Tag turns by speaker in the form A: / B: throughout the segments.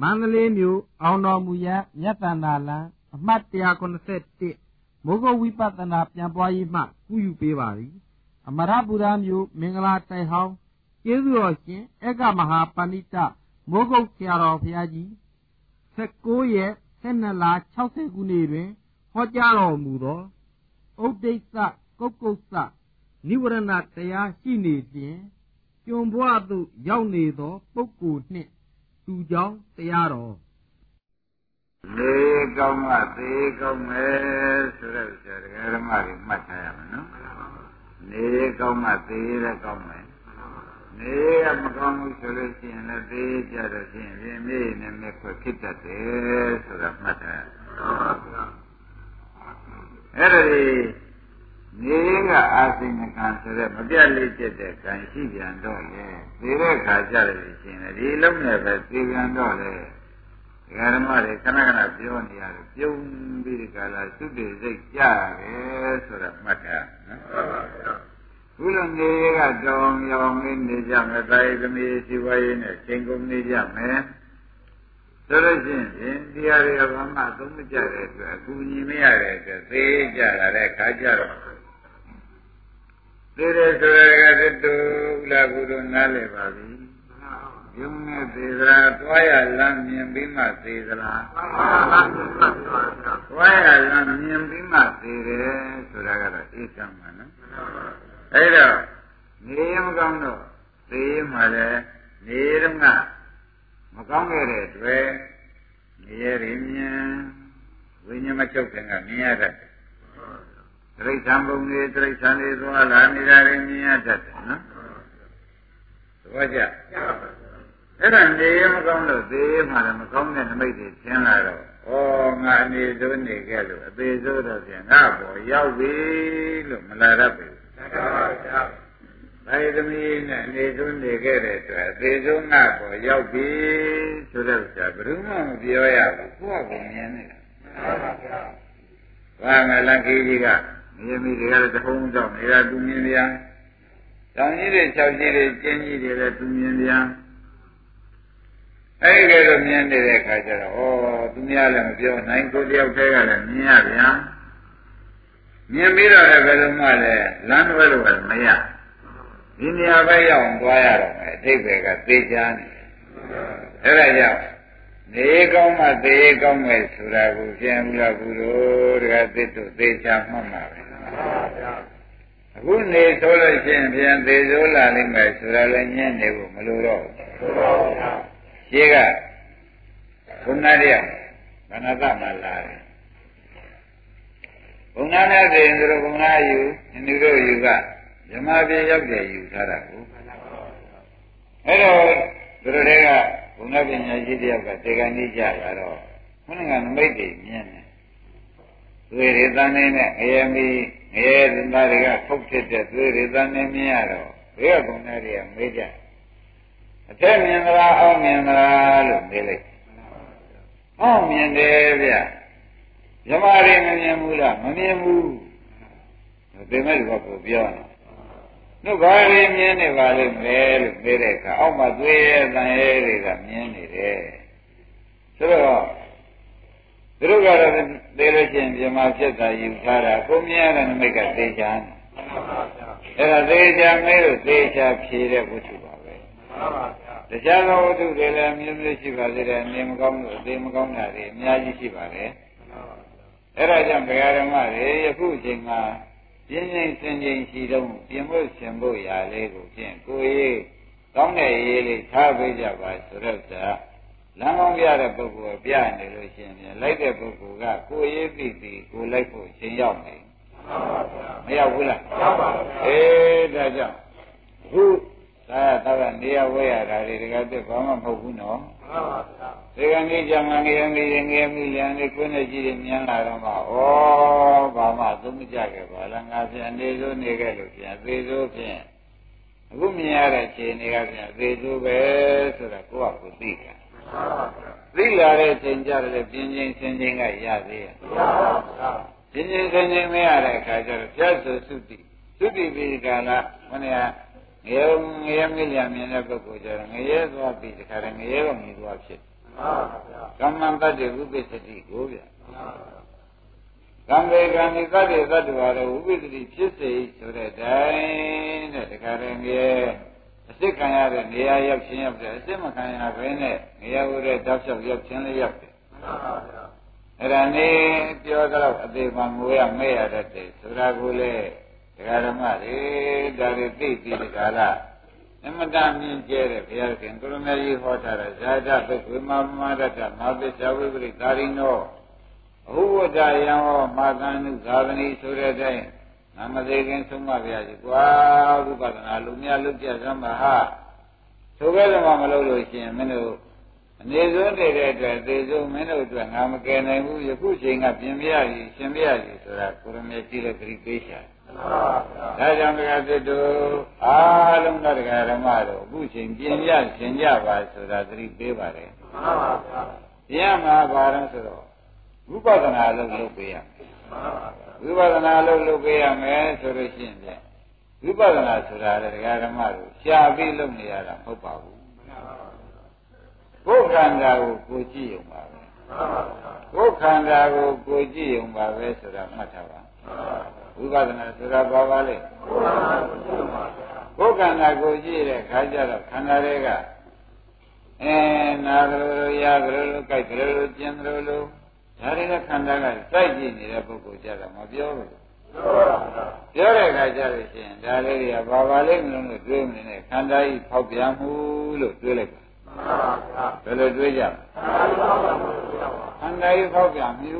A: မန္တလေးမြို့အောင်တော်မူရမြတ်တန္တာလံအမှတ်191မိုးကုတ်ဝိပဿနာပြန်ပွားရေးမှကုယူပေးပါသည်အမရပူရမြို့မင်္ဂလာတိုင်ဟောင်းကျေးဇူးတော်ရှင်အေကမဟာပဏိတမိုးကုတ်ဆရာတော်ဘုရားကြီး19ရက်12လ60ခုနှစ်တွင်ဟောကြားတော်မူသောဥဒိစ္စကုတ်ကုတ်စနိဝရဏတရားရှိနေခြင်းကျွန်ဘွားသို့ရောက်နေသောပုဂ္ဂိုလ်နှင့် သူကြောင့်တရားတော်
B: လေကောင်းကသေးကောင်းမယ်ဆိုတဲ့ဆရာဓမ္မတွေမှတ်ထားရမယ်နော်နေကောင်းကသေးလည်းကောင်းမယ်နေကမကောင်းဘူးဆိုလို့ရှိရင်လည်းသေးကြတော့ဖြင့်ပြင်းမြေနဲ့မြက်ခွက်ဖြစ်တတ်တယ်ဆိုတာမှတ်ထားအဲ့ဒါဒီ နေကအာစိဏကံဆိုတဲ့မပြတ်လေးကျက်တဲ့ကံရှိပြန်တော့လေဒီတဲ့ခါကြတယ်ရှင်လေဒီလုံးနဲ့ပဲသိပြန်တော့လေဒကာဓမ္မတွေခဏခဏပြောနေရတယ်ပြုံးပြီးဒီကလာသုတေစိတ်ကြရတယ်ဆိုတာမှတ်ထားနော်ဘုလိုနေကတောင်ရောင်လေးနေကြမယ်တာယသမီးရှိပါရေးနဲ့ချိန်ကုန်နေကြမယ်ဆိုလို့ရှိရင်ဒီဟာတွေကဘာမှသုံးမကြတဲ့အတွက်အကူညီမရတဲ့အတွက်သေကြတာတဲ့ခါကြတော့ သေတယ်ဆိုရကသတ္တုလာကုတို့နားလည်ပါပြီယုံနဲ့သေသလားသွားရလမ်းမြင်ပြီးမှသေသလားသွားရလမ်းမြင်ပြီးမှသေတယ်ဆိုတာကတော့အေးစမ်းပါနော်အဲ့တော့နေမကောင်းတော့သေမှလည်းနေတော့ကမကောင်းခဲ့တဲ့တွေ့နေရရင်မြင်ဝိညာဉ်မချုပ်ခင်ကမြင်ရတတ် တယ်တိရစ္ဆာန်ပုံတွေတိရစ္ဆာန်တွေသွားလာနေတာတွေမြင်ရတတ်တယ်နော်သဘောကျအဲ့ဒါနေရမကောင်းလို့သေမှလည်းမကောင်းတဲ့နမိတ်တွေသင်လာတော့ဩငါနေစိုးနေခဲ့လို့အသေးစိုးတော့ပြန်ငါပေါ်ရောက်ပြီလို့မလာတတ်ဘူးဒါရသမီးနဲ့နေဆုံးနေခဲ့တဲ့အတွက်အသေးဆုံးငါပေါ်ရောက်ပြီဆိုတဲ့ဥစ္စာဘယ်သူမှမပြောရဘူးကိုယ့်ကိုမြင်နေတာဘာမလန်ကြီးကြီးက မြေမိတွေကလည်းတဟုံးကြောင့်နေတာသူမြင်ပြန်တောင်ကြီးတွေ၆ကြီးတွေကျင်းကြီးတွေလည်းသူမြင်ပြန်အဲ့ဒီလိုမြင်နေတဲ့အခါကျတော့ဩသူများလည်းမပြောနိုင်ကိုတယောက်တည်းကလည်းမြင်ရပြန်မြင်ပြီးတော့လည်းဘယ်လိုမှလည်းလမ်းတွဲလို့လည်းမရဒီနေရာပဲရောက်သွားရတော့မယ်အတိတ်ကသေချာနေအဲ့ဒါကြောင့်နေကောင်းမှသေကောင်းမယ်ဆိုတာကိုပြန်ဘူးလားကုလို့တကသစ်တို့သေချာမှတ်မှာပဲ အခုနေဆိုလို့ရှိရင်ပြန်သေဆိုးလာလိမ့်မယ်ဆိုတာလည်းညံ့နေဖို့မလိုတော့ဘူးရှင်းကဘုရားရဗန္နတမလာတယ်ဘုံနာနဲ့ဆိုရင်တို့ဘုံနာယူလူတို့ယူကဓမ္မပြေရောက်တယ်ယူထားတာကိုအဲ့တော့တို့တွေကဘုံနာပညာရှိတယောက်ကတေကန်ကြီးကြတာတော့ခုနကနမိတ်တွေမြင်တယ်သွေးရည်တန်းနေနဲ့ငရဲမီ ငရဲသင်္သားတွေကဖုတ်ဖြစ်တဲ့သွေးရည်တန်းနေမြင်ရတော့ဘေးကဘုံနာတွေကမေးကြအထက်မြင်သလားအောက်မြင်သလားလို့မေးလိုက်အောက်မြင်တယ်ဗျမြမတွေမမြင်ဘူးလားမမြင်ဘူးဒီမဲ့ကကိုပြောတယ်တို့ဘာတွေမြင်နေပါလိမ့်မယ်လို့ပြောတဲ့အခါအောက်မှာသွေးရဲ့တန်ရဲတွေကမြင်နေတယ်ဆိုတော့ သူတို့ကတော့သိလို့ချင်းပြမဖြစ်တာယူထားတာကိုမြင်ရတဲ့နမိတ်ကသေချာတယ်အဲ့ဒါသေချာမဲလို့သေချာဖြေတဲ့ဝတ္ထုပါပဲတခြားသောဝတ္ထုတွေလည်းမျိုးမျိုးရှိပါသေးတယ်နေမကောင်းလို့အသေးမကောင်းတာတွေအများကြီးရှိပါတယ်အဲ့ဒါကြောင့်ဘုရားဓမ္မတွေယခုအချိန်မှာပြင်းပြင်းစင်ကြင်ရှိတော့ပြင်ဖို့ရှင်ဖို့ရာလေးကိုဖြင့်ကိုရေးကောင်းတဲ့ရေးလေးထားပေးကြပါဆိုတော့သာ လမ်းကောင်းပြတဲ့ပုဂ္ဂိုလ်ပြနေလို့ရှိရင်လိုက်တဲ့ပုဂ္ဂိုလ်ကကိုရေးပြီးပြီးကိုလိုက်ဖို့ရှင်ရောက်နေမရောက်ဘူးလားရောက်ပါဘူးအေးဒါကြောင့်ခုသာသာကနေရဝဲရတာတွေတကယ်တော့ဘာမှမဟုတ်ဘူးနော်မှန်ပါဗျာဒီကနေ့ကြံငငယ်ငယ်ငယ်မိလျံနေခွင်းနဲ့ကြည့်ရင်မြန်လာတော့မှဩဘာမှသုံးမကြခဲ့ပါလားငါပြန်နေစိုးနေခဲ့လို့ပြန်သေစိုးဖြင့်အခုမြင်ရတဲ့ခြေနေကပြန်သေစိုးပဲဆိုတာကိုယ့်အကိုသိတာ သိလာတဲ့ချိန်ကြတယ်ပြင်းချင်းဆင်းချင်းကရသေးရဲ့ပြင်းချင်းဆင်းချင်းမရတဲ့အခါကျတော့ပြတ်ဆိုသုတိသုတိပိကာလမနေ့ကငရဲငရဲမြလျံမြင်တဲ့ပုဂ္ဂိုလ်ကျတော့ငရဲသွားပြီးတခါတည်းငရဲတော့မြည်သွားဖြစ်ကမ္မတတ္တိဥပ္ပစ္စတိကိုဗျကံပေကံဒီတတ္တိတတ္တဝါတို့ဥပ္ပစ္စတိဖြစ်စေဆိုတဲ့တိုင်းတဲ့တခါတည်းငယ် အစ်စ်ခံရတဲ့နေရာရောက်ချင်းရောက်တယ်အစ်စ်မခံရဘဲနဲ့နေရာဝရတောက်လျှောက်ရောက်ချင်းလေးရောက်တယ်အဲ့ဒါနေပြောတော့အသေးမှငိုရမဲရတတ်တယ်ဆိုတာကိုလေဒကာဓမ္မတွေဒါတွေသိပြီးဒီကလာအမတမြင်ကျဲတဲ့ဘုရားခင်ကိုရမေကြီးဟောထားတဲ့ဇာတသုတ်ဝိမာမရတ္တမာပိစ္ဆဝိပရိသာရိနောအဟုဝတ္တယံဟောမာသန္နုသာသနီဆိုတဲ့အတိုင်း နမသေးခင်ဆုံးမဗျာကြီးကွာဝိပဿနာလူများလူပြစမ်းပါဟာဆိုကြတယ်မှမလုပ်လို့ရှိရင်မင်းတို့အနေဆုံးနေတဲ့အတွက်သေဆုံးမင်းတို့အတွက်ငါမကယ်နိုင်ဘူးယခုချိန်ကပြင်ပြရည်ရှင်ပြရည်ဆိုတာကိုရမေကြီးလည်းပြိပေးရှာဒါကြောင့်တရားသစ်တို့အားလုံးသောတရားဓမ္မတို့အခုချိန်ပြင်ပြရှင်ကြပါဆိုတာသတိပေးပါတယ်မှန်ပါဗျာပြင်မှာပါတော့ဆိုတော့ဝိပဿနာလုပ်လုပ်ပေးရမယ် ဝိပဿနာလုပ်လုပ်ပေးရမယ်ဆိုလို့ရှိရင်ဝိပဿနာဆိုတာလည်းတရားဓမ္မတို့ရှားပြီးလုပ်နေရတာမဟုတ်ပါဘူးကိုယ်ခန္ဓာကိုကိုကြည့်ရုံပါပဲကိုယ်ခန္ဓာကိုကိုကြည့်ရုံပါပဲဆိုတာမှတ်ထားပါဝိပဿနာဆိုတာဘာပါလဲကိုယ်ခန္ဓာကိုကြည့်တဲ့ခါကျတော့ခန္ဓာတွေကအဲနာကလေးလိုရကလေးလိုကြိုက်ကလေးလိုကျင်ကလေးလို ဒါတွေကခန္ဓာကစိုက်ကြည့်နေတဲ့ပုဂ္ဂိုလ်ကြတော့မပြောဘူးပြောတဲ့အခါကျလို့ရှိရင်ဒါလေးတွေကဘာပါလိမ့်မလို့လို့တွေးမနေနဲ့ခန္ဓာကြီးဖောက်ပြန်မှုလို့တွေးလိုက်ပါဘယ်လိုတွေးကြလဲခန္ဓာကြီးဖောက်ပြန်မှု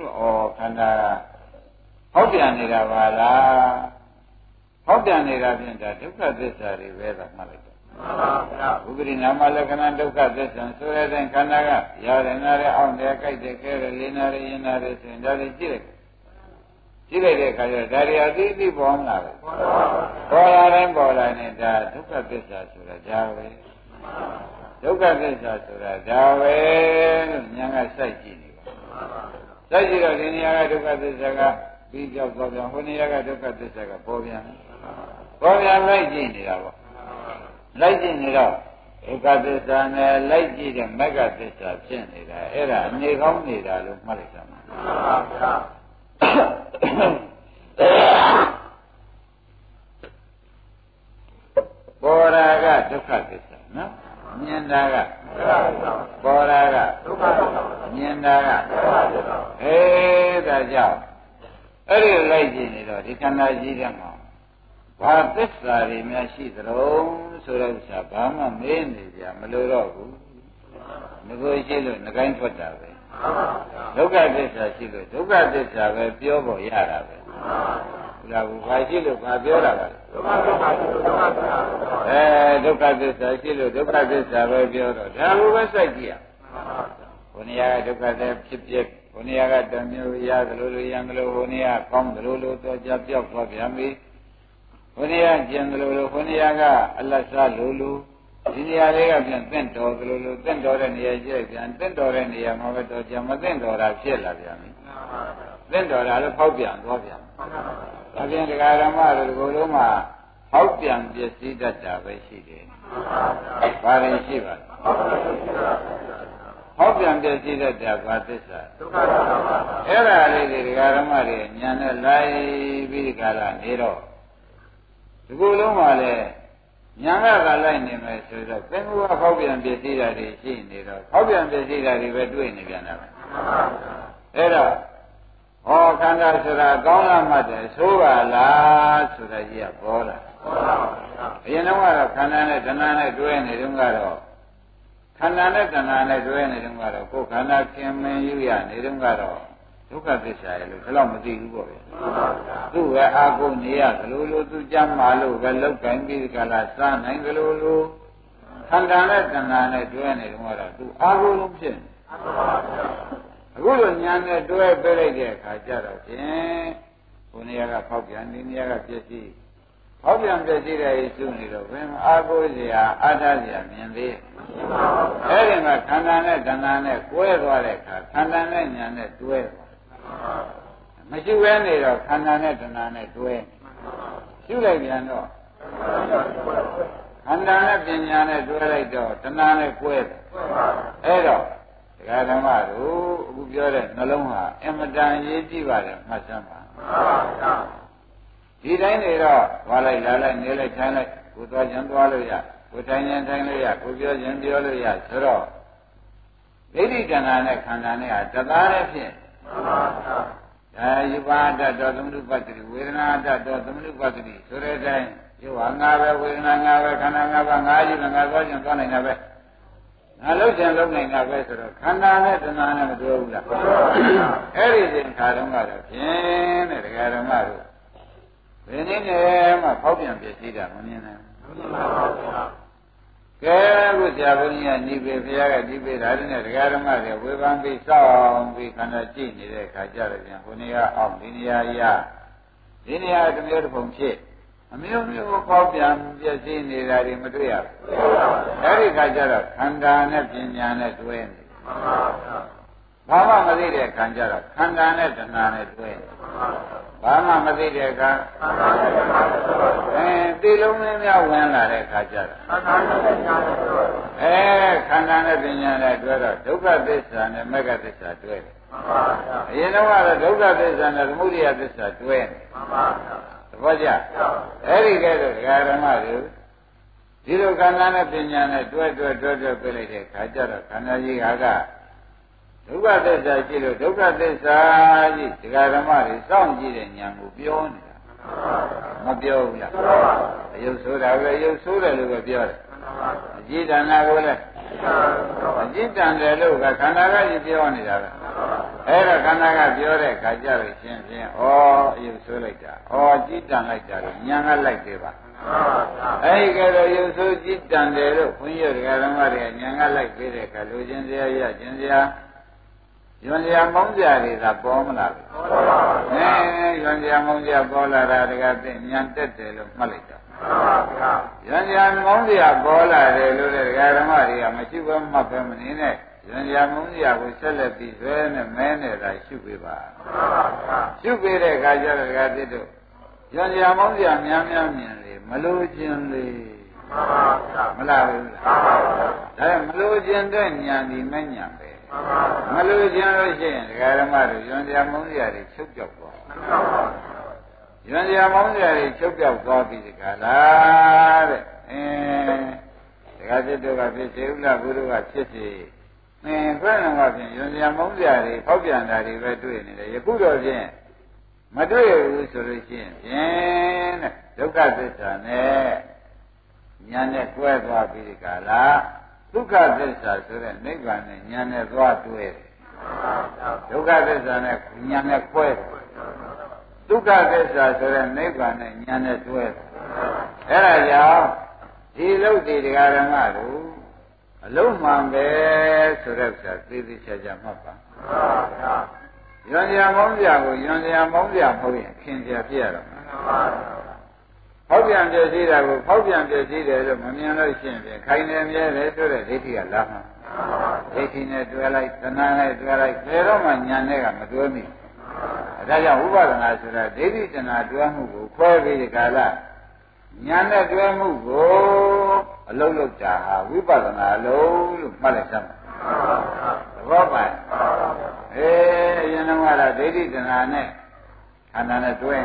B: လို့ဩခန္ဓာဖောက်ပြန်နေတာပါလားဖောက်ပြန်နေတာဖြင့်ဒါဒုက္ခသစ္စာတွေပဲသာမှတ်လိုက်တော့မှန်ပါဗျာ ဥပရိနာမလက္ခဏာဒုက္ခသစ္စာဆိုတဲ့တဲ့ခန္ဓာကရတယ်နာတယ်အောင့်တယ်ကြိုက်တယ်ခဲတယ်လင်းတယ်ရင်တယ်ဆိုရင်ဒါတွေကြည့်လိုက်ကြည့်လိုက်တဲ့အခါကျတော့ဒါတွေအသိအသိပေါ်လာတယ်ပေါ်လာတိုင်းပေါ်လာနေဒါဒုက္ခသစ္စာဆိုတာဒါပဲဒုက္ခသစ္စာဆိုတာဒါပဲလို့ဉာဏ်ကစိုက်ကြည့်နေပါစိုက်ကြည့်တော့ဒီနေရာကဒုက္ခသစ္စာကပြီးကြောက်သွားပြန်ဟိုနေရာကဒုက္ခသစ္စာကပေါ်ပြန်ပေါ်ပြန်လိုက်ကြည့်နေတာပေါ့ လိုက်ကြည့်နေတော့ဒုက္ခသစ္စာနဲ့လိုက်ကြည့်တဲ့မဂ္ဂသစ္စာဖြစ်နေတာအဲ့ဒါအနေကောင်းနေတာလို့မှတ်လိုက်ကြမှာမှန်ပါဗျာပေါ်ရာကဒုက္ခသစ္စာနော်မြင်တာကပေါ်ရာကဒုက္ခသစ္စာမြင်တာကဒုက္ခသစ္စာဟေးဒါကြောင့်အဲ့ဒီလိုက်ကြည့်နေတော့ဒီခန္ဓာကြီးတဲ့မှာ ဘာသစ္စာတွေများရှိသလဲဆိုတဲ့ဥစ္စာဘာမှမေးနေကြမလို့တော့ဘူးငကိုရှိလို့ငကိုင်းထွက်တာပဲဒုက္ခသစ္စာရှိလို့ဒုက္ခသစ္စာပဲပြောဖို့ရတာပဲဟုတ်လားဘူးဘာရှိလို့ဘာပြောတာလဲဒုက္ခသစ္စာရှိလို့ဒုက္ခသစ္စာအဲဒုက္ခသစ္စာရှိလို့ဒုက္ခသစ္စာပဲပြောတော့ဒါလိုပဲစိုက်ကြည့်ရဘုနေရာဒုက္ခသစ္စာဖြစ်ဖြစ်ဘုနေရာကတမျိုးရသလိုလိုရံသလိုဘုနေရာကောင်းသလိုလိုတော့ကြပြောက်သွားပြန်ပြီ ဘုနေရာကျင်သလိုလိုဘုနေရာကအလတ်စားလိုလိုဒီနေရာလေးကပြန်တင့်တော်သလိုလိုတင့်တော်တဲ့နေရာကျပြန်တင့်တော်တဲ့နေရာမှာပဲတော့ကြမတင့်တော်တာဖြစ်လာပြန်ပြီတင့်တော်တာလည်းဖောက်ပြန်သွားပြန်ဒါပြန်ဒကာရမတို့ဒီလိုလုံးမှာဖောက်ပြန်ပစ္စည်းတတ်တာပဲရှိတယ်ဘာရင်ရှိပါလဲဟောပြန်ပြည့်စည်တဲ့တာဘာသစ္စာဒုက္ခသစ္စာပါအဲ့ဒါလေးတွေဒကာရမတွေညာနဲ့လိုက်ပြီးဒီကလာနေတော့ ဒီကုလုံးမှာလည်းညာကကလိုက်နေမယ်ဆိုတော့သင်္ကူကဟောပြန်ပြည့်စည်တာတွေရှိနေတော့ဟောပြန်ပြည့်စည်တာတွေပဲတွေ့နေပြန်တာပဲအဲ့တော့ဟောခန္ဓာဆိုတာကောင်းလားမှတ်တယ်ဆိုးပါလားဆိုတာကြီးကပေါ်လာအရင်တော့ကတော့ခန္ဓာနဲ့တဏှာနဲ့တွဲနေတုန်းကတော့ခန္ဓာနဲ့တဏှာနဲ့တွဲနေတုန်းကတော့ကိုယ်ခန္ဓာခင်မင်းယူရနေတုန်းကတော့ ဒုက္ခသစ္စာရဲ့လို့ဒါတော့မသိဘူးပေါ့ဗျာသူ့ရဲ့အာကုန်နေရသလိုလိုသူကြမ်းမာလို့ပဲလောက်ကင်ပြီးကြလားစားနိုင်သလိုလိုခန္ဓာနဲ့တဏှာနဲ့တွဲနေတုန်းကတော့သူအာကုန်လုံးဖြစ်နေအခုလိုညာနဲ့တွဲပေးလိုက်တဲ့အခါကျတော့ဖြင့်ဘုနေရာကဖောက်ပြန်ဒီနေရာကပြည့်စည်ဖောက်ပြန်ပြည့်စည်တဲ့ယေရှုနေတော့ဘယ်အာကိုစရာအာထစရာမြင်သေးအဲ့ဒီမှာခန္ဓာနဲ့တဏှာနဲ့ကွဲသွားတဲ့အခါခန္ဓာနဲ့ညာနဲ့တွဲသွား မရှိဘဲနေတော့ခန္ဓာနဲ့တဏှာနဲ့တွဲရှုလိုက်ပြန်တော့ခန္ဓာနဲ့ပညာနဲ့တွဲလိုက်တော့တဏှာနဲ့ကွဲတယ်အဲ့တော့ဒကာဓမ္မတို့အခုပြောတဲ့နှလုံးဟာအမတန်ရေးကြည့်ပါတယ်မှတ်စမ်းပါဒီတိုင်းနေတော့ဝါလိုက်လာလိုက်နေလိုက်ထိုင်လိုက်ကိုသွားခြင်းသွားလို့ရကိုထိုင်ခြင်းထိုင်လို့ရကိုပြောခြင်းပြောလို့ရဆိုတော့ဒိဋ္ဌိကဏ္ဍနဲ့ခန္ဓာနဲ့ဟာတသားနဲ့ဖြင့် ဒါယူပါတတ်တော်သမုပ္ပတ္တိဝေဒနာတတ်တော်သမုပ္ပတ္တိဆိုတဲ့အတိုင်းယူဟာငါပဲဝေဒနာငါပဲခန္ဓာငါပဲငါကြီးငါသွားခြင်းသွားနိုင်တာပဲငါလုံးချင်လုံးနိုင်တာပဲဆိုတော့ခန္ဓာနဲ့တဏှာနဲ့မတွေ့ဘူးလားအဲ့ဒီစဉ်ခါတုန်းကတော့ဖြင့်တဲ့တရားဓမ္မတို့ဘယ်နည်းနဲ့မှဖောက်ပြန်ပြည့်စည်တာမမြင်နိုင်ဘူး ကဲခုဆရာဘုန်းကြီးကညီပေဘုရားကညီပေဒါနဲ့တရားဓမ္မတွေဝေဖန်ပြီးစောင့်ပြီးခန္ဓာကြည့်နေတဲ့အခါကျတော့ပြန်ဘုန်းကြီးကအောက်ဒီနေရာရဒီနေရာတစ်မျိုးတစ်ပုံဖြစ်အမျိုးမျိုးပေါက်ပြန်ပြည့်စည်နေတာတွေမတွေ့ရဘူးအဲ့ဒီခါကျတော့ခန္ဓာနဲ့ပညာနဲ့တွဲနေဘာမှမသိတဲ့ခန္ဓာတော့ခန္ဓာနဲ့တဏှာနဲ့တွဲ ဘာမှမသိတဲ့အခါအဲတိလုံးမင်းများဝင်လာတဲ့အခါကျတော့အဲခန္ဓာနဲ့ပညာနဲ့တွဲတော့ဒုက္ခသစ္စာနဲ့မဂ္ဂသစ္စာတွဲတယ်အရင်တော့ကတော့ဒုက္ခသစ္စာနဲ့သမုဒိယသစ္စာတွဲတယ်သဘောကျအဲ့ဒီကဲတော့ဓမ္မတွေဒီလိုခန္ဓာနဲ့ပညာနဲ့တွဲတွဲတွဲတွဲပြလိုက်တဲ့ခါကျတော့ခန္ဓာကြီးဟာက ဒုက္ခသစ္စာရှိလို့ဒုက္ခသစ္စာကြီးဒကာဓမ္မတွေစောင့်ကြည့်တဲ့ဉာဏ်ကိုပြောနေတာမပြောဘူးလားအယုတ်ဆိုးတာလည်းအယုတ်ဆိုးတယ်လို့ပဲပြောတယ်အကြည်တဏ္ဍကိုလည်းအကြည်တန်တယ်လို့ကခန္ဓာကကြီးပြောနေတာပဲအဲ့ဒါခန္ဓာကပြောတဲ့ခါကြလို့ရှင်းရှင်းဩအယုတ်ဆိုးလိုက်တာဩကြည်တန်လိုက်တာလို့ဉာဏ်ကလိုက်သေးပါအဲ့ဒီကဲတော့ယုတ်ဆိုးကြည်တန်တယ်လို့ဘုန်းကြီးတို့ဓမ္မတွေကဉာဏ်ကလိုက်ပေးတဲ့အခါလူချင်းစရာရချင်းစရာ ယွန်ကြမောင်းကြတွေသာပေါ်မလားပေါ်ပါဘူးအဲယွန်ကြမောင်းကြပေါ်လာတာတကသိဉာဏ်တက်တယ်လို့မှတ်လိုက်တာယွန်ကြမောင်းကြပေါ်လာတယ်လို့တဲ့ဓမ္မတွေကမရှိဘဲမှတ်ပဲမနေနဲ့ယွန်ကြမောင်းကြကိုဆက်လက်ပြီးဆွဲနဲ့မဲနဲ့သာရှုပေးပါရှုပေးတဲ့အခါကျတော့တကသိတို့ယွန်ကြမောင်းကြများများမြင်လေမလို့ခြင်းလေမလားဘူးလားဒါမလို့ခြင်းတဲ့ဉာဏ်ဒီမဲ့ဉာဏ်ပဲ မလို့ကျင်လို့ရှိရင်ဒကာဓမ္မတို့ယွန်ကြမုန်းကြတွေချုပ်ပြောက်သွားယွန်ကြမုန်းကြတွေချုပ်ပြောက်သွားပြီဒကာလားတဲ့အင်းဒကာစစ်တို့ကဖြစ်စေဥလားဘုရားကဖြစ်စေအင်းဘယ်နှမှာဖြင့်ယွန်ကြမုန်းကြတွေဖောက်ပြန်တာတွေပဲတွေ့နေတယ်ယခုတော့ဖြင့်မတွေ့ဘူးဆိုလို့ရှိရင်ဖြင့်တဲ့ဒုက္ခသစ္စာနဲ့ညာနဲ့တွဲသွားပြီဒကာလား ဒုက္ခသစ္စာဆိုတဲ့နိဗ္ဗာန်နဲ့ဉာဏ်နဲ့သွားတွဲတယ်ဒုက္ခသစ္စာနဲ့ဉာဏ်နဲ့ခွဲတယ်ဒုက္ခသစ္စာဆိုတဲ့နိဗ္ဗာန်နဲ့ဉာဏ်နဲ့တွဲတယ်အဲဒါကြောင့်ဒီလုတ်ဒီတရားဓမ္မတို့အလုံးမှန်ပဲဆိုတဲ့ဥစ္စာသိသိချာချာမှတ်ပါယွန်ကြမောင်းကြကိုယွန်ကြမောင်းကြမဟုတ်ရင်ခင်ကြပြရတော့ ဖောက်ပြန်ပြည့်စည်တာကိုဖောက်ပြန်ပြည့်စည်တယ်လို့မမြင်လို့ရှိရင်ခိုင်နေမြဲတယ်ဆိုတဲ့ဒိဋ္ဌိကလာမှာဒိဋ္ဌိနဲ့တွဲလိုက်သဏ္ဍာန်နဲ့တွဲလိုက်ဘယ်တော့မှညာနဲ့ကမတွဲမိဒါကြောင့်ဥပဒနာဆိုတာဒိဋ္ဌိတဏတွဲမှုကိုခွဲပြီးဒီကာလညာနဲ့တွဲမှုကိုအလုံးလုံးတာဟာဝိပဿနာလုံးလို့မှတ်လိုက်စမ်းပါသဘောပါအေးအရင်ကဒိဋ္ဌိတဏနဲ့ခန္ဓာနဲ့တွဲ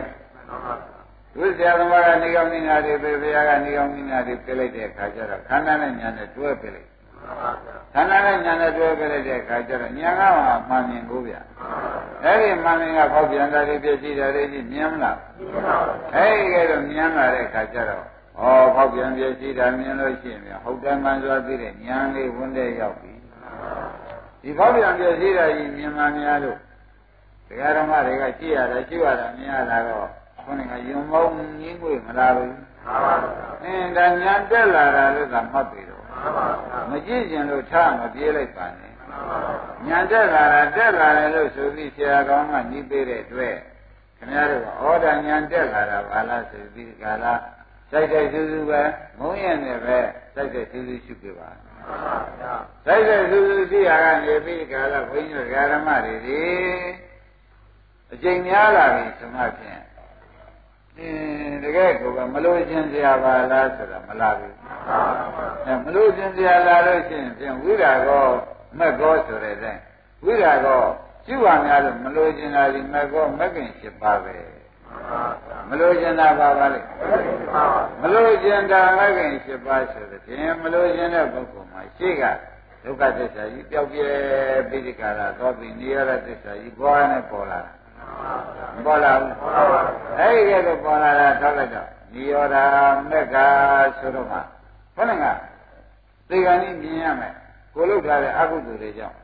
B: သူဆရာသမားကနေကောင်းနေတာတွေပဲဘုရားကနေကောင်းနေတာတွေပြလိုက်တဲ့အခါကျတော့ခန္ဓာနဲ့ညာနဲ့တွဲပြလိုက်ခန္ဓာနဲ့ညာနဲ့တွဲပြလိုက်တဲ့အခါကျတော့ညာကမှမှန်မြင်ကိုဗျအဲ့ဒီမှန်မြင်ကဖောက်ပြန်တာတွေပြည့်စည်တာတွေမြင်မလားအဲ့ဒီကဲတော့မြင်လာတဲ့အခါကျတော့ဩဖောက်ပြန်ပြည့်စည်တာမြင်လို့ရှိရင်ဟုတ်တယ်မှန်စွာသိတဲ့ညာလေးဝင်တဲ့ရောက်ပြီဒီဖောက်ပြန်ပြည့်စည်တာကြီးမြင်မှများလို့တရားဓမ္မတွေကကြည့်ရတယ်ကြည့်ရတာမြင်ရတာတော့ ခုနကယုံမောင်းငင်းွေမလားဘူးမှန်ပါဘူးအင်းဒါညာတက်လာတာလို့ကမှတ်ပြီတော့မှန်ပါဘူးမကြည့်ကျင်လို့ထားမပြေးလိုက်ပါနဲ့မှန်ပါဘူးညာတက်လာတာတက်လာတယ်လို့ဆိုပြီးဆရာကောင်းကညီးပေးတဲ့အတွက်ခင်ဗျားတို့ကဩဒါညာတက်လာတာဘာလားဆိုပြီးကာလစိုက်တဲ့စူးစူးပဲမုံရင်နဲ့ပဲစိုက်တဲ့စူးစူးရှုပြပါစိုက်တဲ့စူးစူးရှိရာကနေပြီးကာလဘုန်းကြီးတို့ဓမ္မတွေဒီအကျင့်များလာပြီဆိုမှဖြင့် အင်းတကယ်ကိုပဲမလို့ခြင်းစရာပါလားဆိုတာမလားဘူးအဲမလို့ခြင်းစရာလာလို့ရှိရင်ဖြင့်ဝိရာကောမက်ကောဆိုတဲ့အတိုင်းဝိရာကောကျุပါများလို့မလို့ကျင်တာဒီမက်ကောမက်ကင်၈ပါးပဲမလို့ကျင်တာပါပါလေမလို့ကျင်တာမက်ကင်၈ပါးဆိုတဲ့ပြင်မလို့ကျင်တဲ့ပုဂ္ဂိုလ်မှာရှေ့ကဒုက္ခသစ္စာကြီးပျောက်ပြဲပိဋကရာသောပြီးနိရောဓသစ္စာကြီးဘွားနဲ့ပေါ်လာတာ မပေါ်လာဘူးအဲ့ဒီကဲတော့ပေါ်လာတာထောက်လိုက်တော့နိရောဓမက္ခဆိုတော့မှဘယ်နဲ့ကသေကံကြီးမြင်ရမယ်ကိုလုတ်ထားတဲ့အကုသိုလ်တွေကြောင့်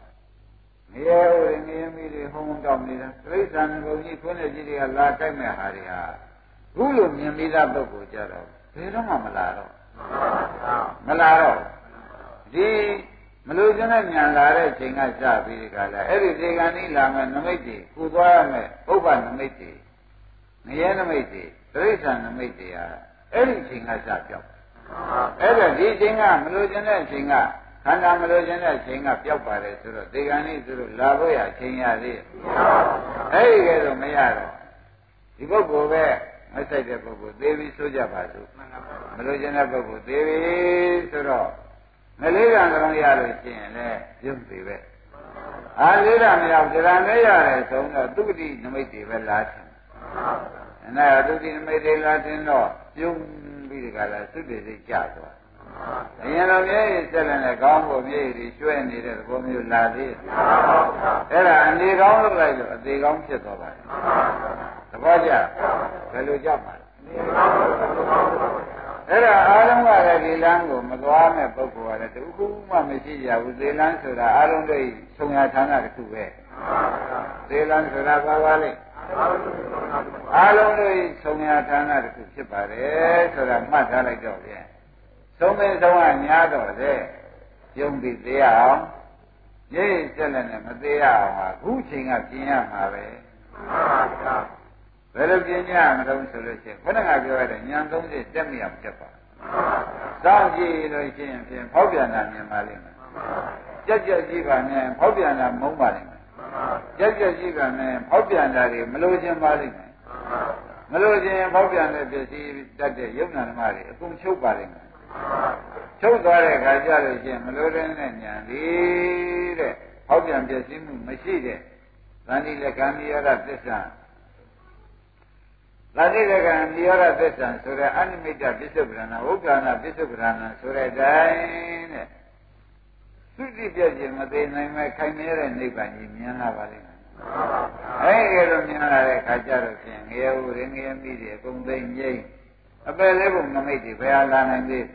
B: နေရဥရနေမိတွေဟုံးတောင်းနေတာတိရစ္ဆာန်ဘုံကြီးခွန်းတဲ့ကြီးတွေကလာတိုက်မဲ့ဟာတွေဟာခုလိုမြင်မိသားပုဂ္ဂိုလ်ကြတော့ဘယ်တော့မှမလာတော့မလာတော့ဒီ မလို့ကျတဲ့ညာလာတဲ့ချိန်ကစပြီးဒီကလာအဲ့ဒီဒီကံကြီးလာမယ်နမိတ်တွေကုသွားရမယ်ဥပ္ပနမိတ်တွေငရဲနမိတ်တွေတိရစ္ဆာန်နမိတ်တွေဟာအဲ့ဒီချိန်ကစပြောက်အဲ့ဒါဒီချိန်ကမလို့ကျတဲ့အချိန်ကခန္ဓာမလို့ခြင်းတဲ့ချိန်ကပျောက်ပါတယ်ဆိုတော့ဒီကံនេះဆိုလို့လာဖို့ရချိန်ရသေးအဲ့ဒီကဲတော့မရတော့ဒီပုဂ္ဂိုလ်ပဲမဆိုင်တဲ့ပုဂ္ဂိုလ်သေပြီဆိုကြပါစို့မလို့ခြင်းတဲ့ပုဂ္ဂိုလ်သေပြီဆိုတော့ မလေးကံတော်ရလို့ရှိရင်လည်းပြုတ်ပြီပဲအားလေးတာမရောက်ကြံနဲ့ရတယ်ဆိုတော့သူတိနမိတ်တွေပဲလာတယ်အဲ့ဒါသူတိနမိတ်တွေလာတင်တော့ပြုံးပြီးဒီကလာသုတေစိတ်ကြသွားအရင်တော့မျက်ရည်ဆက်လက်နဲ့ကောင်းဖို့မျက်ရည်ကျွဲနေတဲ့သဘောမျိုးလာသေးတယ်အဲ့ဒါအနေကောင်းလုပ်လိုက်လို့အသေးကောင်းဖြစ်သွားပါတယ်သဘောကျဘယ်လိုကြောက်ပါလဲ အဲ့ဒါအားလုံးကလည်းဒီလမ်းကိုမသွားမဲ့ပုဂ္ဂိုလ်ကလည်းတခုမှမရှိကြဘူးသေလမ်းဆိုတာအားလုံးတို့ဆုံရဌာနတစ်ခုပဲသေလမ်းဆိုတာဘာပါလဲအားလုံးတို့ဆုံရဌာနတစ်ခုဖြစ်ပါတယ်ဆိုတာမှတ်ထားလိုက်တော့ပြန်သုံးမင်းသုံးကများတော့လေပြုံးပြီးသေးအောင်ရေးစက်လည်းနဲ့မသေးရအောင်ဟာခုချိန်ကပြင်ရမှာပဲ ဘယ်လိုပြင်ရမလို့ဆိုလို့ရှိရင်ခொနကပြောရတဲ့ညံ30တက်မြအောင်တက်ပါစောင့်ကြည့်လို့ရှိရင်ဖြင့်ဖောက်ပြန်တာမြင်ပါလိမ့်မယ်ကြက်ကြက်ကြည့်ပါနဲ့ဖောက်ပြန်တာမုန်းပါလိမ့်မယ်ကြက်ကြက်ကြည့်ပါနဲ့ဖောက်ပြန်တာတွေမလို့ခြင်းပါလိမ့်မယ်မလို့ခြင်းဖောက်ပြန်တဲ့ပစ္စည်းတတ်တဲ့ယုံနာဓမ္မတွေအကုန်ချုပ်ပါလိမ့်မယ်ချုပ်သွားတဲ့ခါကျလို့ရှိရင်မလို့တဲ့နဲ့ညာလေးတဲ့ဟောက်ပြန်ပြည့်စည်မှုမရှိတဲ့သန္တိလက္ခဏိယောရသစ္စာ သတိလက္ခဏာနိရောဓသစ္စာဆိုတဲ့အနိမိတ်ပစ္စုပ္ပန္နဝုက္ခနာပစ္စုပ္ပန္နဆိုတဲ့အတိုင်းတဲ့သုတိပြည့်ခြင်းမသိနိုင်မဲ့ခိုင်မြဲတဲ့နိဗ္ဗာန်ကြီးမြင်လာပါလိမ့်မယ်။အဲဒီလိုမြင်လာတဲ့ခါကျတော့ဖြင့်ငရေဥရငရေမိတွေအကုန်သိမ့်ငိမ့်အပယ်လေးပုံနမိတ်တွေဘယ်ဟာလာနိုင်သေး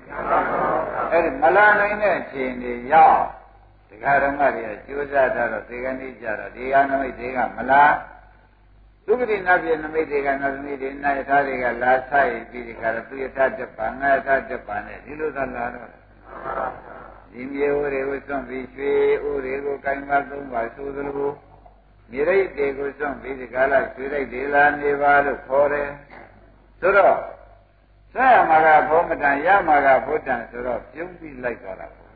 B: အဲ့ဒီမလာနိုင်တဲ့အခြေအနေရောက်ဒကာဓမ္မတွေကကြိုးစားထားတော့ဒီကနေ့ကြတော့ဒီဟာနမိတ်တွေကမလာ သုခတိနတ်ပြည်နမိတ်တွေကနတ်သမီးတွေနာယထာတွေကလာဆိုင်ပြီးဒီကရသူယထာတပံငါယထာတပံနဲ့ဒီလိုသာလာတော့ဒီမြေဥတွေကိုစွန့်ပြီးရွှေဥတွေကိုကင်မသုံးပါဆိုသလိုမြေရိတ်တွေကိုစွန့်ပြီးဒီကလာရွှေရိတ်တွေလာနေပါလို့ခေါ်တယ်ဆိုတော့ဆက်ရမှာကဘုံမတန်ရမှာကဘုဒ္ဓံဆိုတော့ပြုံးပြီးလိုက်သွားတာပေါ့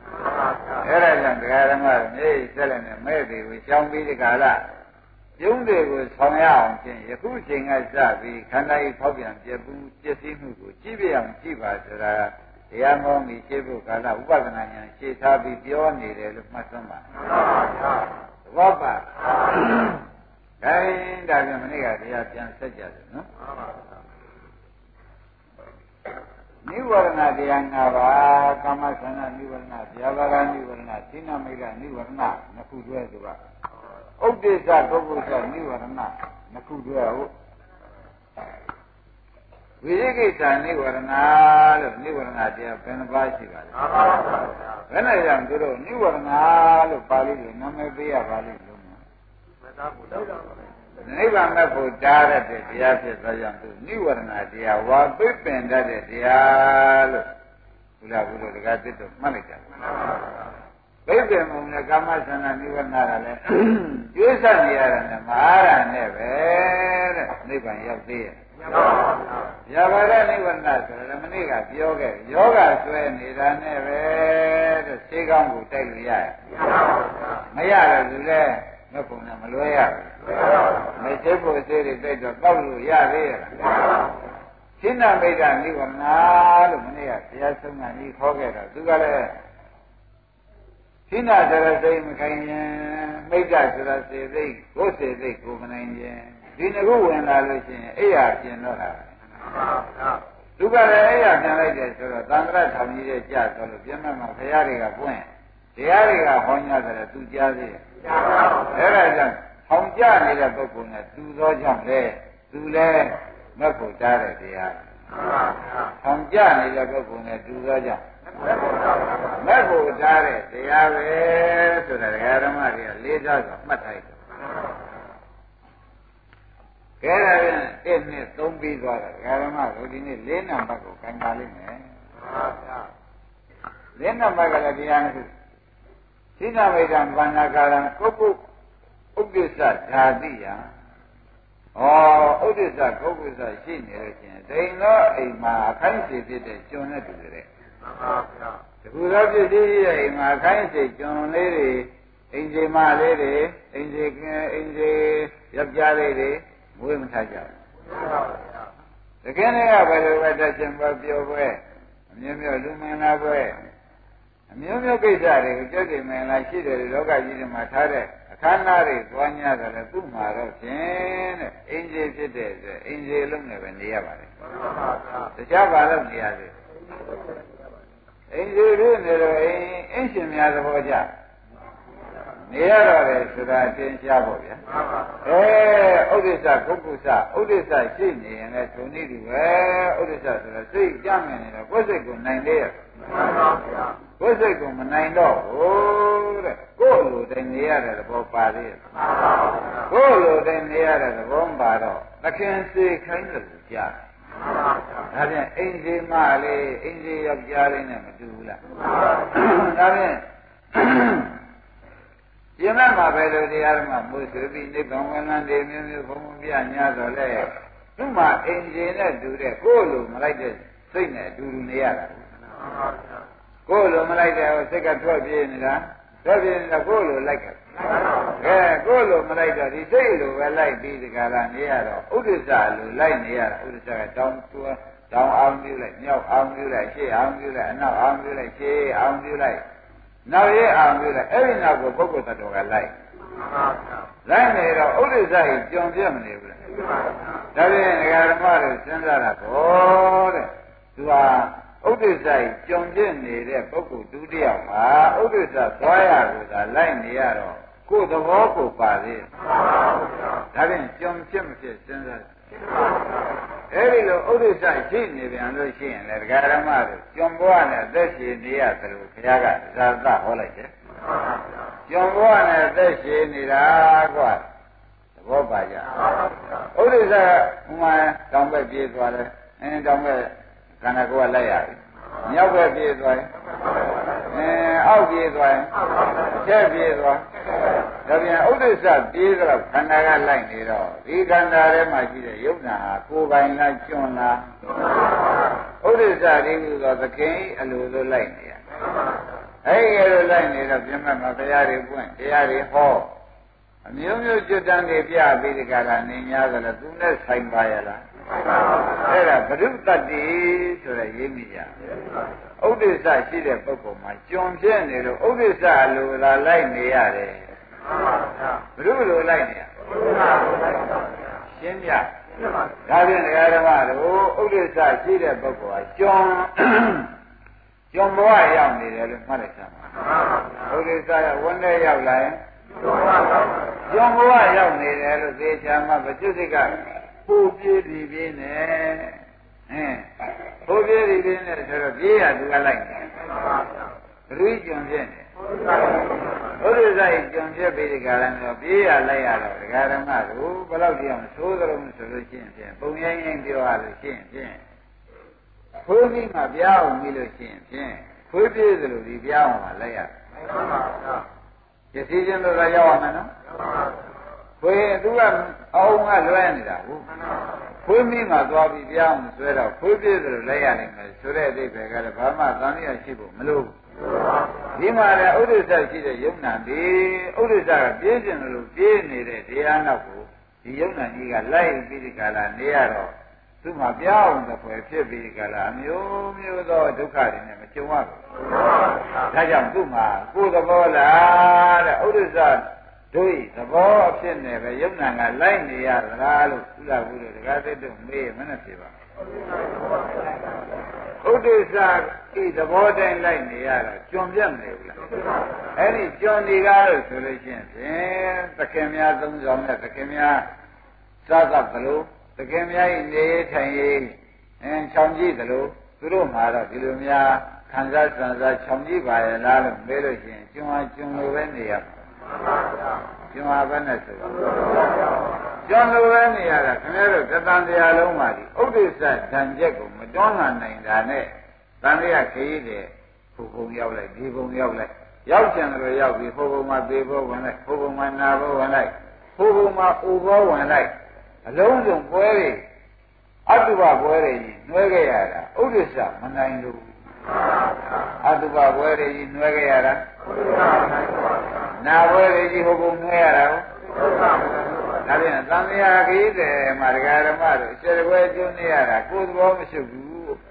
B: အဲ့ဒါကြောင့်တရားဓမ္မမြေဆက်လည်းနဲ့မဲ့တွေကိုရှောင်ပြီးဒီကလာ ပြုံးတွေကိုဆောင်ရအောင်ဖြင့်ယခုချိန်ကစပြီးခန္ဓာဤဖောက်ပြန်ပြပူပြည့်စည်မှုကိုကြည့်ပြအောင်ကြည့်ပါဆိုတာတရားမောင်းပြီးရှင်းဖို့ကာလဥပဒနာဉာဏ်ရှင်းထားပြီးပြောနေတယ်လို့မှတ်သွင်းပါသဘောပါဒါရင်ဒါပြန်မနေ့ကတရားပြန်ဆက်ကြတယ်နော်နိဝရဏတရား၅ပါးကာမသန္တာနိဝရဏဗျာပါဒနိဝရဏသီနမိတ်နိဝရဏနှစ်ခုတွဲဆိုတာ ဥဒိစ္စပုဂ္ဂိုလ်သနိဝရဏနှစ်ခုတွဲဟုတ်ဝိရိကိစ္စနိဝရဏလို့နိဝရဏတရားဘယ်နှပါးရှိပါလဲဘယ်နဲ့ကြောင့်သူတို့နိဝရဏလို့ပါဠိလိုနာမည်ပေးရပါလိမ့်လို့နိဗ္ဗာန်မဲ့ဖို့တားရတဲ့တရားဖြစ်သောကြောင့်သူနိဝရဏတရားဝါပိပင်တတ်တဲ့တရားလို့ဘုရားဘုရားတကားသစ်တော့မှတ်လိုက်ကြ ဘိဗေမုံနဲ့ကာမသန္တာနိဝရဏကလည်းကျိုးဆက်နေရတယ်နဲ့မအားရနဲ့ပဲတဲ့နိဗ္ဗာန်ရောက်သေးရဲ့ရပါတဲ့နိဗ္ဗာန်ဆိုတော့မနေ့ကပြောခဲ့ယောဂဆွဲနေတာနဲ့ပဲတဲ့ခြေကောင်းကိုတိုက်လို့ရတယ်မရတော့ဘူးလေမပုံနဲ့မလွဲရဘူးမချိဖို့စေးတွေတိုက်တော့တောက်လို့ရသေးရဲ့ရှင်းနာမိတ်တာနိဗ္ဗာန်လို့မနေ့ကတရားဆုံးကဤခေါ်ခဲ့တော့သူကလည်း ခိနာဆိုတဲ့စိတ်မခိုင်ရင်မိတ်္တဆိုတဲ့စေစိတ်ကိုယ်စေစိတ်ကိုမနိုင်ရင်ဒီငခုဝင်လာလို့ရှိရင်အိယာပြင်တော့တာဒုက္ခလည်းအိယာပြန်လိုက်တယ်ဆိုတော့သံဃာထောင်ကြီးရဲ့ကြဆိုလို့ပြမမှာဘုရားတွေကပွင့်တရားတွေကဟောညတယ်သူကြားသေးတယ်ကြားပါဘူးအဲ့ဒါကြောင့်ထောင်ကြနေတဲ့ပုဂ္ဂိုလ်နဲ့သူသောကြောင့်လေသူလည်းမက်ဖို့တားတဲ့တရားထောင်ကြနေတဲ့ပုဂ္ဂိုလ်နဲ့သူသောကြောင့် မက်ဖို့တားတဲ့တရားပဲဆိုတာဒကာဓမ္မတွေကလေးစားစွာမှတ်ထားတယ်ကဲဒါဖြင့်တစ်နှစ်သုံးပြီးသွားတာဒကာဓမ္မတို့ဒီနေ့လေးနံပါတ်ကိုခံပါလိမ့်မယ်လေးနံပါတ်ကလည်းတရားတစ်ခုသိဏမိတ်ံဘာနာကာရံကုက္ကုဥဒိစ္စဓာတိယဩဥဒိစ္စကုက္ကုစ္စရှိနေလို့ချင်းတိန်သောအိမ်မှာအခိုင်းစီဖြစ်တဲ့ကျွန်နဲ့တူတယ်မှန် ပါဗျာတခုသောပစ္စည်းရှိတဲ့အိမ်မှာအခိုင်းစီကျွန်လေးတွေအိမ်ကြီးမလေးတွေအိမ်ကြီးအိမ်ကြီးယောက်ျားလေးတွေမွေးမထားကြဘူးမှန်ပါဗျာတကယ်နဲ့ကဘယ်လိုပဲတက်ချင်ပွဲပြောပွဲအမြင်မျိုးလူမင်လာပွဲအမျိုးမျိုးကိစ္စတွေကိုကြက်ကြင်မင်လာရှိတယ်လောကကြီးတွေမှာထားတဲ့အခမ်းအနားတွေသွား냐တယ်လေသူ့မှာတော့ဖြင့်တဲ့အင်ဂျီဖြစ်တဲ့အတွက်အင်ဂျီလုံးနဲ့ပဲနေရပါတယ်မှန်ပါဗျာတခြားဘာလို့နေရလဲ အင်ဂျီဖြစ်နေတော့အင်းအင်းရှင်များသဘောကျနေရတော့တယ်ဆိုတာအသိရှားပေါ့ဗျာအဲဥဒိစ္စကုက္ကုစ္စဥဒိစ္စရှိနေရင်လည်းထုံနည်းတူပဲဥဒိစ္စဆိုတာစိတ်ကြမြင်နေတော့ကိုယ်စိတ်ကိုနိုင်လေရမှန်ပါဗျာကိုယ်စိတ်ကိုမနိုင်တော့ဘူးတဲ့ကိုယ်လိုတိုင်းနေရတဲ့သဘောပါသေးရဲ့ကိုယ်လိုတိုင်းနေရတဲ့သဘောပါတော့သခင်စေခိုင်းလို့ကြား ဒါဖြင့်အိမ်စီမလေးအိမ်စီယောက်ျားလေးနဲ့မတူဘူးလားဒါဖြင့်ပြင်မဲ့မှာပဲလို့တရားဓမ္မမိုးဆိုပြီးနိဗ္ဗာန်ဝင်လန်းနေမျိုးမျိုးဘုံဘုံပြညာတော့လေသူ့မှာအိမ်ရှင်နဲ့တူတဲ့ကိုယ်လိုမလိုက်တဲ့စိတ်နဲ့အတူတူနေရတာကိုယ်လိုမလိုက်တဲ့စိတ်ကထွက်ပြေးနေတာ ထွက်ပြေးနေတာကိုယ်လိုလိုက်ခဲ့အဲကိုယ်လိုမလိုက်တော့ဒီစိတ်လိုပဲလိုက်ပြီးဒီကရာနေရတော့ဥဒိစ္စလိုလိုက်နေရတာဥဒိစ္စကတောင်းတွန်းတောင်းအောင်ပြုလိုက်မြောက်အောင်ပြုလိုက်ရှေ့အောင်ပြုလိုက်အနောက်အောင်ပြုလိုက်ရှေ့အောင်ပြုလိုက်နောက်ရဲအောင်ပြုလိုက်အဲ့ဒီနောက်ကိုပုဂ္ဂိုလ်တ attva ကလိုက်လိုက်နေတော့ဥဒိစ္စကြီးကြုံပြတ်မနေဘူးလားဒါဖြင့်ဒကာဓမ္မတွေစဉ်းစားတာကောတဲ့သူဟာ ဥဒိစ္စကြီးကြုံပြတ်နေတဲ့ပုဂ္ဂိုလ်ဒုတိယမှာဥဒိစ္စသွားရလို့သာလိုက်နေရတော့ကိုယ်သဘောကိုပါသေးတယ်ဒါဖြင့်ကြုံဖြစ်မဖြစ်စဉ်းစားအဲ့ဒီလိုဥဒိစ္စရှိနေပြန်လို့ရှိရင်လည်းဒကာရမတို့ကြုံဘဝနဲ့အသက်ရှင်နေရတယ်လို့ဘုရားကဇာသဟောလိုက်တယ်ကြုံဘဝနဲ့အသက်ရှင်နေတာကွာသဘောပါကြဥဒိစ္စကဟိုမှာတောင်ဘက်ပြေးသွားတယ်အင်းတောင်ဘက် ခန္ဓာကိုယ်ကလိုက်ရပြီမြောက်ဘက်ပြေးသွားရင်အဲအောက်ပြေးသွားရင်ချက်ပြေးသွားဒါပြန်ဥဒိစ္စပြေးတော့ခန္ဓာကလိုက်နေတော့ဒီခန္ဓာထဲမှာရှိတဲ့ယုတ်နာဟာကိုယ်ပိုင်လားကျွန်းလားဥဒိစ္စဒီလိုသောသခင်အလိုလိုလိုက်နေရအဲဒီလိုလိုက်နေတော့ပြမတ်မှာတရားတွေပွင့်တရားတွေဟောအမျိုးမျိုးကျွတ်တန်းတွေပြပြီးဒီကလာနေ냐ဆိုတော့သူနဲ့ဆိုင်ပါရလား အဲ့ဒါဘုရုတ္တိဆိုတဲ့ရေးမိကြဥဒိစ္စရှိတဲ့ပုဂ္ဂိုလ်မှာကြုံပြည့်နေလို့ဥဒိစ္စလိုလာလိုက်နေရတယ်ဘုရုလိုလိုက်နေရရှင်းပြဒါဖြင့်ဒကာဓမ္မတို့ဥဒိစ္စရှိတဲ့ပုဂ္ဂိုလ်ဟာကြုံကြုံဘဝရောက်နေတယ်လို့မှတ်လိုက်သမှာဥဒိစ္စကဝန်ထဲရောက်လာရင်ကြုံဘဝရောက်နေတယ်လို့သေချာမှဗကျွစိတ်က ပူပြေးပြီးပြင်းနေအင်းပူပြေးပြီးပြင်းနေဆိုတော့ပြေးရသူကလိုက်တယ်ဘယ်လိုကြုံပြင်းနေဘုရားဆိုင်ကြုံပြပြီးဒီကရံတော့ပြေးရလိုက်ရတော့ဒကာရမတို့ဘယ်လောက်ကြောင်သိုးသလုံးဆိုလို့ရှိရင်ဖြင့်ပုံရင်းရင်းပြောရလို့ရှိရင်ဖြင့်ခွေးပြီးမှပြားအောင်ပြီးလို့ရှိရင်ဖြင့်ခွေးပြေးသလိုဒီပြားအောင်မှလိုက်ရရစီချင်းတို့ကရောက်အောင်နော် ခွေးသူကအောင်ကလွဲနေတာဟုတ်ခွေးမိမှသွားပြီးပြားအောင်ဆွဲတော့ခွေးပြေးသလိုလိုက်ရနိုင်မယ်ဆိုတဲ့အဓိပ္ပာယ်ကလည်းဘာမှသံဃာရှိဖို့မလိုဘူးဒီမှာလည်းဥဒိစ္စရှိတဲ့ယုံနာဒီဥဒိစ္စကပြင်းကျင်လို့ပြေးနေတဲ့တရားနောက်ကိုဒီယုံနာကြီးကလိုက်ပြီးဒီကလာနေရတော့သူ့မှာပြောင်းတဲ့ဖွယ်ဖြစ်ပြီးကြလားအမျိုးမျိုးသောဒုက္ခတွေနဲ့မကြုံရဘူးဒါကြောင့်သူ့မှာကိုယ်သဘောလားတဲ့ဥဒ္ဒစ္စ တို့ဤသဘောအဖြစ်နဲ့ပဲယုံနာကလိုက်နေရသလားလို့ဥလာဘူးလို့တကားသိတော့မေးမနဲ့ဖြစ်ပါဥဒိစ္စဤသဘောတိုင်းလိုက်နေရတာကျွံပြတ်နေဘူးလားအဲ့ဒီကျွံနေကားလို့ဆိုလို့ရှိရင်ဖြင့်သခင်များသုံးဆောင်တဲ့သခင်များစားသပ်သလိုသခင်များဤနေထိုင်ရေးအင်းချောင်ကြည့်သလိုသူတို့မှာတော့ဒီလိုများခံစားစံစားချောင်ကြည့်ပါရဲ့လားလို့မေးလို့ရှိရင်ကျွံဟာကျွံလိုပဲနေရမှာ ကျွံဟာပဲနဲ့ဆိုတော့ကျွံလိုပဲနေရတာခင်ဗျားတို့သတန်တရားလုံးပါဒီဥဒိစ္စဓာန်ချက်ကိုမတွန်းလာနိုင်တာနဲ့တန်တရားခရီးတဲ့ဘုံဘုံရောက်လိုက်ဒီဘုံရောက်လိုက်ရောက်ချင်တယ်လို့ရောက်ပြီးဘုံဘုံမှာသေဖို့ဝင်လိုက်ဘုံဘုံမှာနာဖို့ဝင်လိုက်ဘုံဘုံမှာဥဘောဝင်လိုက်အလုံးစုံပွဲတွေအတုပပွဲတွေကြီးနှွဲခဲ့ရတာဥဒိစ္စမနိုင်လို့အတုပပွဲတွေကြီးနှွဲခဲ့ရတာနာပွဲ တွေကြီးဟိုဘုံနှွဲရတာဟုတ်ဒါပြန်သံဃာခရီးတယ်မှာဒကာဓမ္မတို့အကျယ်ပွဲကျွနေရတာကိုယ်သဘောမရှိဘူး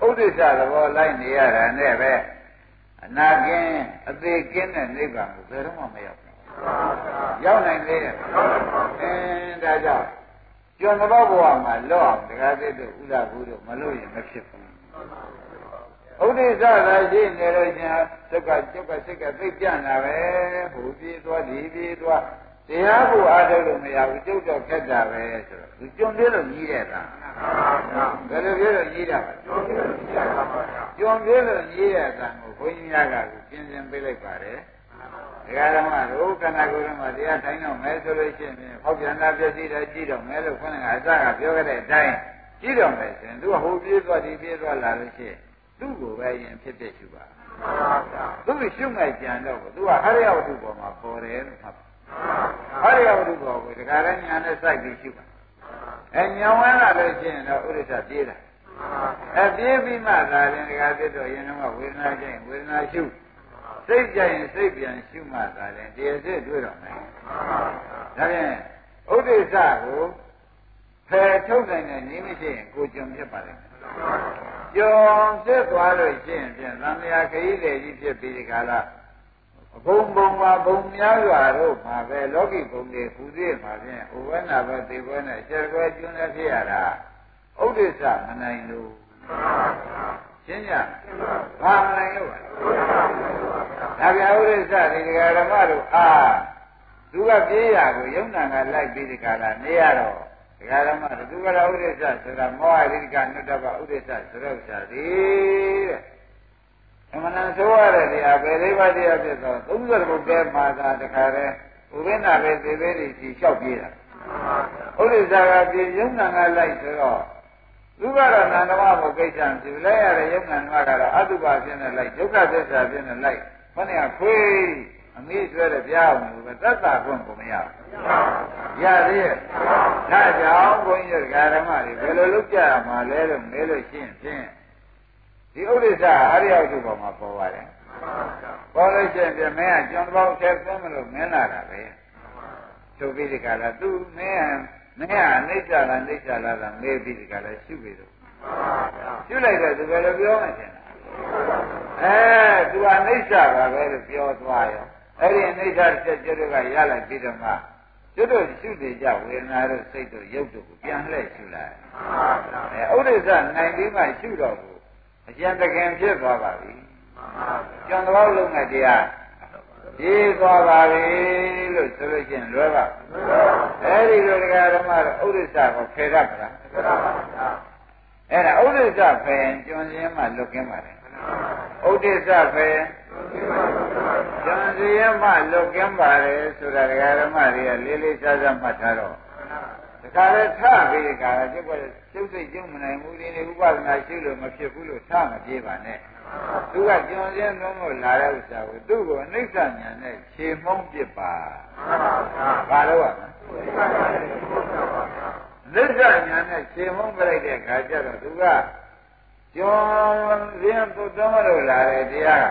B: ဥဒိစ္စသဘောလိုက်နေရတာနဲ့ပဲအနာကင်းအသေးကင်းတဲ့နိဗ္ဗာန်ကိုဘယ်တော့မှမရောက်ဘူးရောက်နိုင်လေအင်းဒါကြောင့်ကျွန်းသောဘဝမှာလော့အောင်ဒကာသစ်တို့ဥလာဘူးတို့မလို့ရင်မဖြစ်ဘူး ဥဒိစ္စသာရှိနေလို့ရှင်သက်ကကျုပ်ကစိတ်ကသိပြန့်လာပဲဟိုပြေးသွားဒီပြေးသွားတရားကိုအားထုတ်လို့မရဘူးကျုပ်တော့ခက်တာပဲဆိုတော့သူကျွန်းပြလို့ကြီးတဲ့တာဘယ်လိုပြလို့ကြီးတာလဲကျွန်းပြလို့ကြီးတာပါဗျာကျွန်းပြလို့ကြီးတဲ့တာကိုဘုန်းကြီးများကပြင်ဆင်ပေးလိုက်ပါတယ်ဒကာဓမ္မတို့ခန္ဓာကိုယ်ထဲမှာတရားထိုင်တော့မယ်ဆိုလို့ရှိရင်ဟောပြန်တာပြည့်စည်တယ်ကြည့်တော့မယ်လို့ခေါင်းကအစကပြောခဲ့တဲ့အတိုင်းကြည့်တော့မယ်ဆိုရင်သူကဟိုပြေးသွားဒီပြေးသွားလာလို့ရှိရင် သူ့ကိုပဲရင်ဖြစ်ဖြစ်ရှုပါသူ့ရှုမဲ့ကြံတော့သူကဟရိယဝတ္ထုပေါ်မှာပေါ်တယ်လို့မှတ်ဟရိယဝတ္ထုပေါ်ကိုဒကာလည်းညာနဲ့စိုက်ပြီးရှုပါအဲညောင်းဝင်လာလို့ရှိရင်တော့ဥရိစ္ဆပြေးတာအဲပြေးပြီးမှသာရင်ဒကာပြတော့ရင်တော့ဝေဒနာချင်းဝေဒနာရှုစိတ်ကြရင်စိတ်ပြန်ရှုမှသာရင်တရားစစ်တွေ့တော့မယ်ဒါဖြင့်ဥဒိစ္စကိုဖယ်ထုတ်နိုင်တဲ့နည်းမရှိရင်ကိုကြုံဖြစ်ပါလိမ့်မယ် ကြုံဖြစ်သွားလို့ရှိရင်ဖြင့်သံဃာခရီးလေကြီးဖြစ်ပြီးဒီကလာဘုံဘုံမှာဘုံများစွာတို့မှာပဲလောကီဘုံတွေပူသေးမှာဖြင့်ဥဝဏပဲသေပွဲနဲ့ကျက်ကွယ်ကျွန်းလည်းဖြစ်ရတာဥဒိစ္စမနိုင်လို့ရှင်းကြဘာမနိုင်လို့ပါဒါပြဥဒိစ္စဒီကဓမ္မတို့အာသူကပြေးရကိုယုံနာကလိုက်ပြီးဒီကလာနေရတော့ ဒကာဓမ္မသူကလာဥဒိစ္စဆိုတာမောဟရိကနုတ္တပဥဒိစ္စဆိုတော့ဥစ္စာဒီတဲ့အမှန်တန်ဆိုရတဲ့တရားပဲလေးပါးတရားဖြစ်တော့30ဘုတ်တဲမှာသာတခါတည်းဥပိ္ပနာပဲသေသေးလေးကြီးလျှောက်ပြေးတာဥဒိစ္စကပြေယုံနာကလိုက်ဆိုတော့သူကတော့နန္ဒမဘုကိစ္စံပြုလိုက်ရတဲ့ယုံနာဓမ္မကတော့အတုပါဖြစ်နေလိုက်ဒုက္ခသစ္စာဖြစ်နေလိုက်ခொနဲ့ခွေး အမေးဆွဲတဲ့ပြားအောင်လို့ပဲသတ္တခွင့်ကိုမရဘူးရသေးရဲ့ဒါကြောင့်ဘုန်းကြီးတို့ဓမ္မတွေဘယ်လိုလုပ်ကြရမှာလဲလို့မေးလို့ရှိရင်ဖြင့်ဒီဥဒိစ္စအရိယဝတ္ထုပေါ်မှာပေါ်ပါတယ်ပေါ်လို့ရှိရင်ပြမင်းကကျွန်တော်ချက်သွင်းမလို့မင်းလာတာပဲဆိုပြီးဒီကလာသူမင်းမင်းကအနိစ္စလားနိစ္စလားလားမေးပြီးဒီကလာရှုပြီးတော့ရှုလိုက်တော့သူဘယ်လိုပြောမှရှင်အဲသူကအနိစ္စပါပဲလို့ပြောသွားရော အဲ့ဒီအနိစ္စချက်ကျွတ်ကရလိုက်ပြီးတော့မှကျွတ်တို့ရှုနေကြဝေဒနာတို့စိတ်တို့ရုပ်တို့ကိုပြန်လှည့်ရှုလိုက်အဲဥဒိစ္စနိုင်ပြီးမှရှုတော့ဘူးအကျဉ်းတကင်ဖြစ်သွားပါပြီကျွန်တော်လုံးနဲ့တရားပြီးသွားပါပြီလို့ဆိုလို့ချင်းလွယ်ပါအဲဒီလိုတရားဓမ္မတော့ဥဒိစ္စကိုဖယ်ရပါလားအဲ့ဒါဥဒိစ္စဖယ်ရင်ကျွန်းစင်းမှလွတ်ကင်းပါတယ် ဥဒိစ္စဖယ်ကျွန်းစင်းမှလွတ်ကင်းပါတယ်ဆိုတာတရားဓမ္မတွေကလေးလေးစားစားမှတ်ထားတော့တခါလဲထပြီးတခါလဲကျုပ်ကကျုပ်စိတ်ကျုံမနိုင်ဘူးဒီနေ့ဥပဒနာရှိလို့မဖြစ်ဘူးလို့ထမပြေးပါနဲ့သူကကျွန်းစင်းလုံးလို့လာတဲ့ဥစ္စာကိုသူ့ကိုအနိစ္စညာနဲ့ခြေမုံးပစ်ပါဘာလို့ရမလဲနိစ္စညာနဲ့ခြေမုံးပြလိုက်တဲ့ခါကျတော့သူက ကျွန်းစင်းပုတော်မလို့လာတဲ့တရား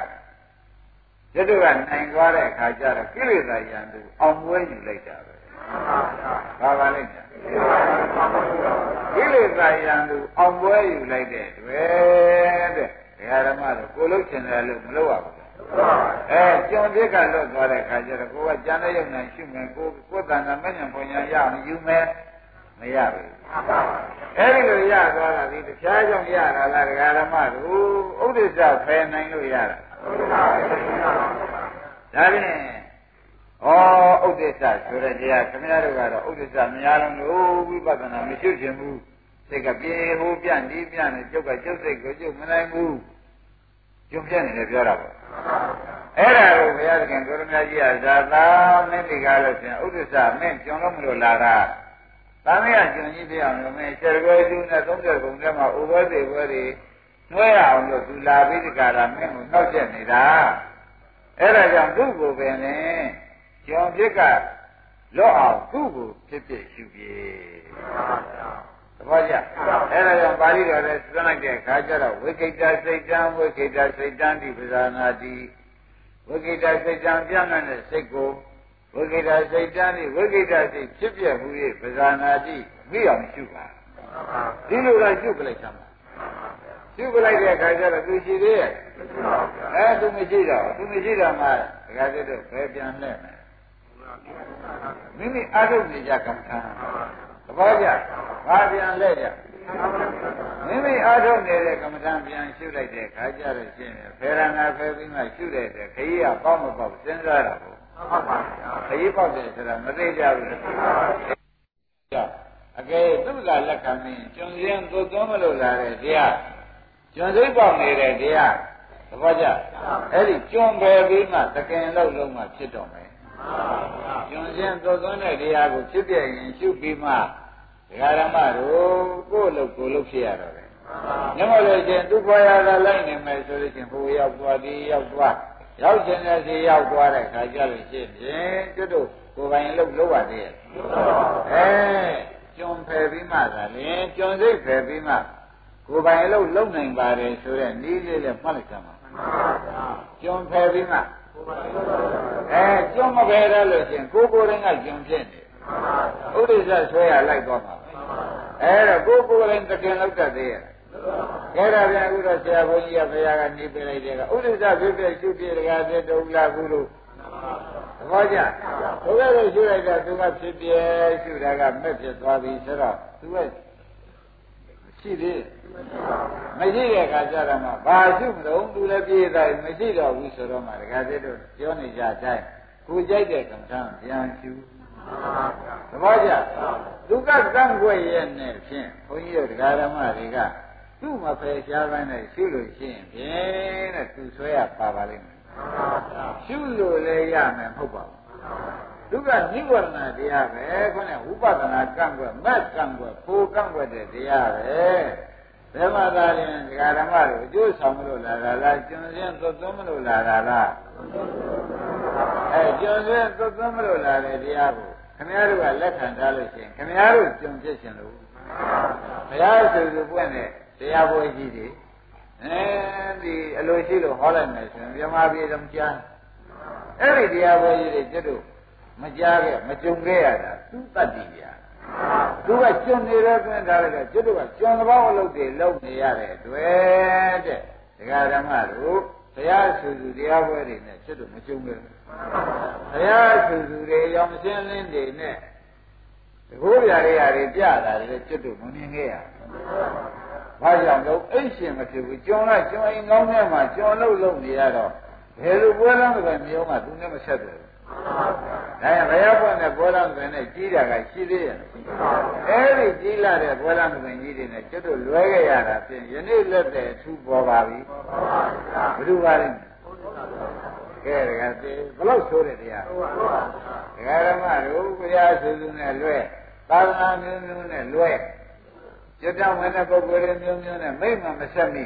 B: ကတို့ကနိုင်သွားတဲ့အခါကျတော့ကိလေသာယံသူအောင်ပွဲယူလိုက်တာပဲဘာပါလိမ့်မယ်ကိလေသာယံသူအောင်ပွဲယူလိုက်တဲ့တွေ့တဲ့ဒကာဓမ္မတို့ကိုလုတ်ချင်တယ်လို့မလုပ်ရဘူးအဲကြုံပြစ်ကလွတ်သွားတဲ့ခါကျတော့ကိုကကြံတဲ့ရုံနဲ့ရှုမယ်ကိုကိုယ်တန်တာမညံပုံညာရအောင်ယူမယ် မရဘူးအဲဒီလိုရသွားတာဒီတရားကြောင့်ရတာလားဒကာဓမ္မတို့ဥဒိစ္စဖယ်နိုင်လို့ရတာဒါဖြင့်ဩဥဒိစ္စဆိုတဲ့တရားခင်ဗျားတို့ကတော့ဥဒိစ္စမများလုံးလို့ဝိပဿနာမရှိချင်ဘူးစိတ်ကပြေဟိုပြန့်ဒီပြန့်နဲ့ကျုပ်ကကျုပ်စိတ်ကိုကျုပ်မနိုင်ဘူးကျုပ်ပြန့်နေတယ်ပြောတာပေါ့အဲ့ဒါကိုဘုရားသခင်ကိုရမကြီးကဇာတာမင်းဒီကားလို့ရှင်ဥဒိစ္စမင်းကျွန်လို့မလို့လာတာ သာမယကျွန်ကြီးပြအောင်လို့မင်းဆယ်ကွယ်သူနဲ့30ခုထဲမှာဥပ္ပဒေဘွယ်တွေနှွဲရအောင်လို့သူလာပြီးဒီကားလာမင်းကိုနှောက်ချက်နေတာအဲ့ဒါကြောင့်သူ့ကိုပင်လေကျွန်ဖြစ်ကလော့အောင်သူ့ကိုဖြစ်ဖြစ်ရှုပြေသဘောကျအဲ့ဒါကြောင့်ပါဠိတော်လည်းစွန့်လိုက်တဲ့အခါကျတော့ဝိကိတစိတ်တံဝိကိတစိတ်တံဒီပဇာနာတိဝိကိတစိတ်တံပြန့်တဲ့စိတ်ကို ဝိကိတစိတ်တံဒီဝိကိတစိတ်ဖြစ်ပြမှု၍ပဇာနာတိမိအောင်ရှုပါဒီလိုတော့ရှုပလိုက်သမှာရှုပလိုက်တဲ့အခါကျတော့သူရှိသေးရဲ့အဲသူမရှိတော့သူမရှိတော့မှဒကာစစ်တို့ဘယ်ပြန်လှည့်မယ်မိမိအာရုံနေကြကံခံသဘောကျဘာပြန်လဲကြမိမိအာထုံနေတဲ့ကမ္မထံပြန်ရှုလိုက်တဲ့ခါကြလို့ရှိရင်ဖေရဏဖယ်ပြီးမှရှုတဲ့ခရီးကပေါ့မပေါ့စဉ်းစားတာပေါ့ ဟုတ်ပါဗျာခရီးပေါက်တယ်ဆိုတာမသိကြဘူးလေအကယ်သူ့လာလက်ခံမင်းကျွန်စင်းသို့သွန်းမလို့လာတဲ့တရားကျွန်စိတ်ပေါက်နေတဲ့တရားသဘောကျအဲ့ဒီကျွန်ပယ်ပြီးမှတကင်လောက်လုံးမှဖြစ်တော့မယ်ကျွန်စင်းသို့သွန်းတဲ့တရားကိုဖြစ်ပြရင်ရှုပြီးမှဒကာရမတို့ကိုယ့်လို့ကိုယ်လို့ဖြစ်ရတော့တယ်ညမလို့ချင်းသူ့ဖွာရသာလိုက်နေမယ်ဆိုလို့ချင်းဟိုရောက်သွားဒီရောက်သွား ရောက်ခြင်းနဲ့စီရောက်သွားတဲ့ခါကျလို့ရှိရင်ကျွတ်တို့ကိုယ်ပိုင်လို့လို့ရသေးရဲ့အဲကျွန်ဖယ်ပြီးမှသာလင်ကျွန်စိတ်ဖယ်ပြီးမှကိုယ်ပိုင်လို့လုံနိုင်ပါတယ်ဆိုတဲ့နည်းလေးနဲ့မှတ်လိုက်ကြပါကျွန်ဖယ်ပြီးမှအဲကျွန်မဖယ်ရလို့ချင်းကိုယ်ကိုယ်ရင်ကကျွန်ဖြစ်နေဥဒိစ္စဆွဲရလိုက်သွားမှာအဲ့တော့ကိုယ်ကိုယ်ရင်တကင်လောက်တတ်သေးရဲ့ အဲ့ဒါပြန်အခုတော့ဆရာဘုန်းကြီးကဘုရားကနေပြလိုက်တဲ့ကဥဒိစ္စဖြစ်ဖြစ်ရှုပြတကားတဲ့တုံလာဘူးလို့သဘောကျဘုရားကရှုလိုက်တာသူကဖြစ်ပြရှုတာကမဲ့ဖြစ်သွားပြီဆိုတော့သူကရှိသေးမရှိတဲ့အခါကျတော့မှဘာရှုမလို့သူလည်းပြေးသွားမရှိတော့ဘူးဆိုတော့မှတကားတဲ့တို့ပြောနေကြတိုင်းကိုကြိုက်တဲ့ကံထမ်းပြန်ရှုသဘောကျသူကကန့်ွက်ရဲ့နဲ့ဖြင့်ဘုန်းကြီးတို့တရားဓမ္မတွေက သူ့မဖယ်ရှားပိုင်းနဲ့ရှုလို့ရှိရင်ဖြင့်တဲ့သူဆွဲရပါပါလိမ့်မယ်ရှုလို့လည်းရမယ်မဟုတ်ပါဘူးသူကနိဝရဏတရားပဲခေါင်းကဝိပဿနာကန့်ွက်မက်ကန့်ွက်ပိုကန့်ွက်တဲ့တရားပဲဘယ်မှာသာရင်ဒကာဓမ္မတို့အကျိုးဆောင်မလို့လာတာလားကျွန်းစင်းသွတ်သွန်းမလို့လာတာလားအဲကျွန်းစင်းသွတ်သွန်းမလို့လာတဲ့တရားကိုခင်ဗျားတို့ကလက်ခံထားလို့ရှိရင်ခင်ဗျားတို့ကျွန်းဖြစ်ရှင်လို့ဘုရားဆိုသူပွင့်တဲ့ တရားပွဲကြီးတွေအဲဒီအလိုရှိလို့ဟောလိုက်မယ်ဆိုရင်မြမပြေတော့ကြားအဲ့ဒီတရားပွဲကြီးတွေကျွတ်တို့မကြားခဲ့မကြုံခဲ့ရတာသူတတ်တည်ပြသူကကျွန်းနေတဲ့တွင်ထားလိုက်တော့ကျွတ်တို့ကကျွန်းသဘောအလုပ်တွေလုပ်နေရတဲ့တွေ့တဲ့ဒကာဓမ္မတို့ဘုရားဆူဆူတရားပွဲတွေနဲ့ကျွတ်တို့မကြုံခဲ့ဘူးဘုရားဆူဆူတွေရောင်ရှင်းလင်းတွေနဲ့တကိုးပြရတွေပြတာတွေကျွတ်တို့မမြင်ခဲ့ရ ဘာကြောင့်လို့အိတ်ရှင်မဖြစ်ဘူးကျွန်းလိုက်ကျွန်းအိမ်ကောင်းထဲမှာကျွန်းလို့လုပ်နေရတော့ဘယ်လိုပွဲလမ်းတွေမျိုးမှသူနဲ့မဆက်တယ်ဒါရင်ဘုရားပွင့်တဲ့ဘောလံတွင်နဲ့ကြီးတာကရှိသေးရဲ့အဲဒီကြီးလာတဲ့ဘောလံတွင်ကြီးတွေနဲ့ကျွတ်တို့လွဲခဲ့ရတာဖြင့်ယနေ့လက်တဲ့အထူးပေါ်ပါပြီဘယ်လိုပါလဲကဲဒကာသေဘလို့ဆိုတဲ့တရားဒကာဓမ္မတို့ဘုရားဆူဆူနဲ့လွဲသာသနာမျိုးမျိုးနဲ့လွဲ ကျွတ်တော်ဝင်တဲ့ပုဂ္ဂိုလ်တွေမျိုးမျိုးနဲ့မိမ့်မှမဆက်မိ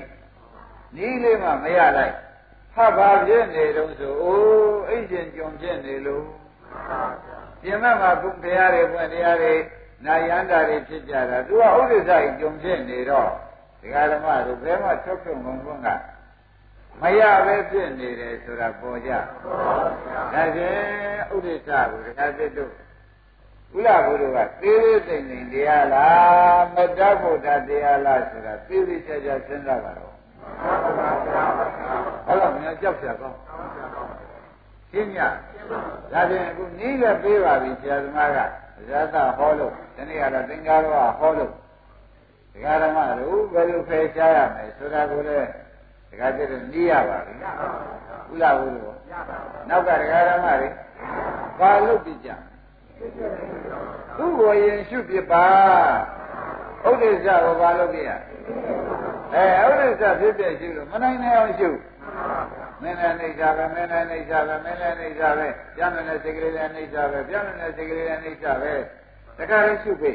B: နီးလေးမှမရလိုက်ဖတ်ပါဖြစ်နေတော့ဆိုအိုးအိတ်ရှင်ကြုံဖြစ်နေလို့ပြင်မဲ့မှာဘုရားတွေဖွင့်တရားတွေနာယန္တာတွေဖြစ်ကြတာသူကဥဒိစ္စကြီးကြုံဖြစ်နေတော့ဒကာဓမ္မတို့ဘယ်မှထုတ်ဖြုံဘုံဘုံကမရပဲဖြစ်နေတယ်ဆိုတာပေါ်ကြဒါဖြင့်ဥဒိစ္စကိုဒကာသစ်တို့ ကုလဘုရားကသေးသေးသိမ့်သိမ့်တရားလားမတ္တဗုဒ္ဓတရားလားဆိုတာသေးသေးချာချာစဉ်းစားပါတော့ဟုတ်လားမင်းကြောက်ကြကောင်းရှင်းညဒါဖြင့်အခုနီးလည်းပေးပါပြီဆရာသမားကဇာတာဟောလို့ဒီနေ့ကတော့သင်္ကာရောဟောလို့ဒကာဓမ္မတို့ဘယ်လိုဖယ်ရှားရမလဲဆိုတာကိုလည်းဒကာကျတော့နီးရပါပြီဥလာဘူးလို့နောက်ကဒကာဓမ္မတွေဘာလို့ပြကြ သူ့ကိုရင်ရှုပြပါဥဒိစ္စကိုဘာလို့ပြရအဲဥဒိစ္စဖြစ်ပြရှုလို့မနိုင်နိုင်အောင်ရှုမင်းလည်းနေကြပဲမင်းလည်းနေကြပဲမင်းလည်းနေကြပဲပြန်နေတဲ့စိတ်ကလေးလည်းနေကြပဲပြန်နေတဲ့စိတ်ကလေးလည်းနေကြပဲတခါလေးရှုပြီ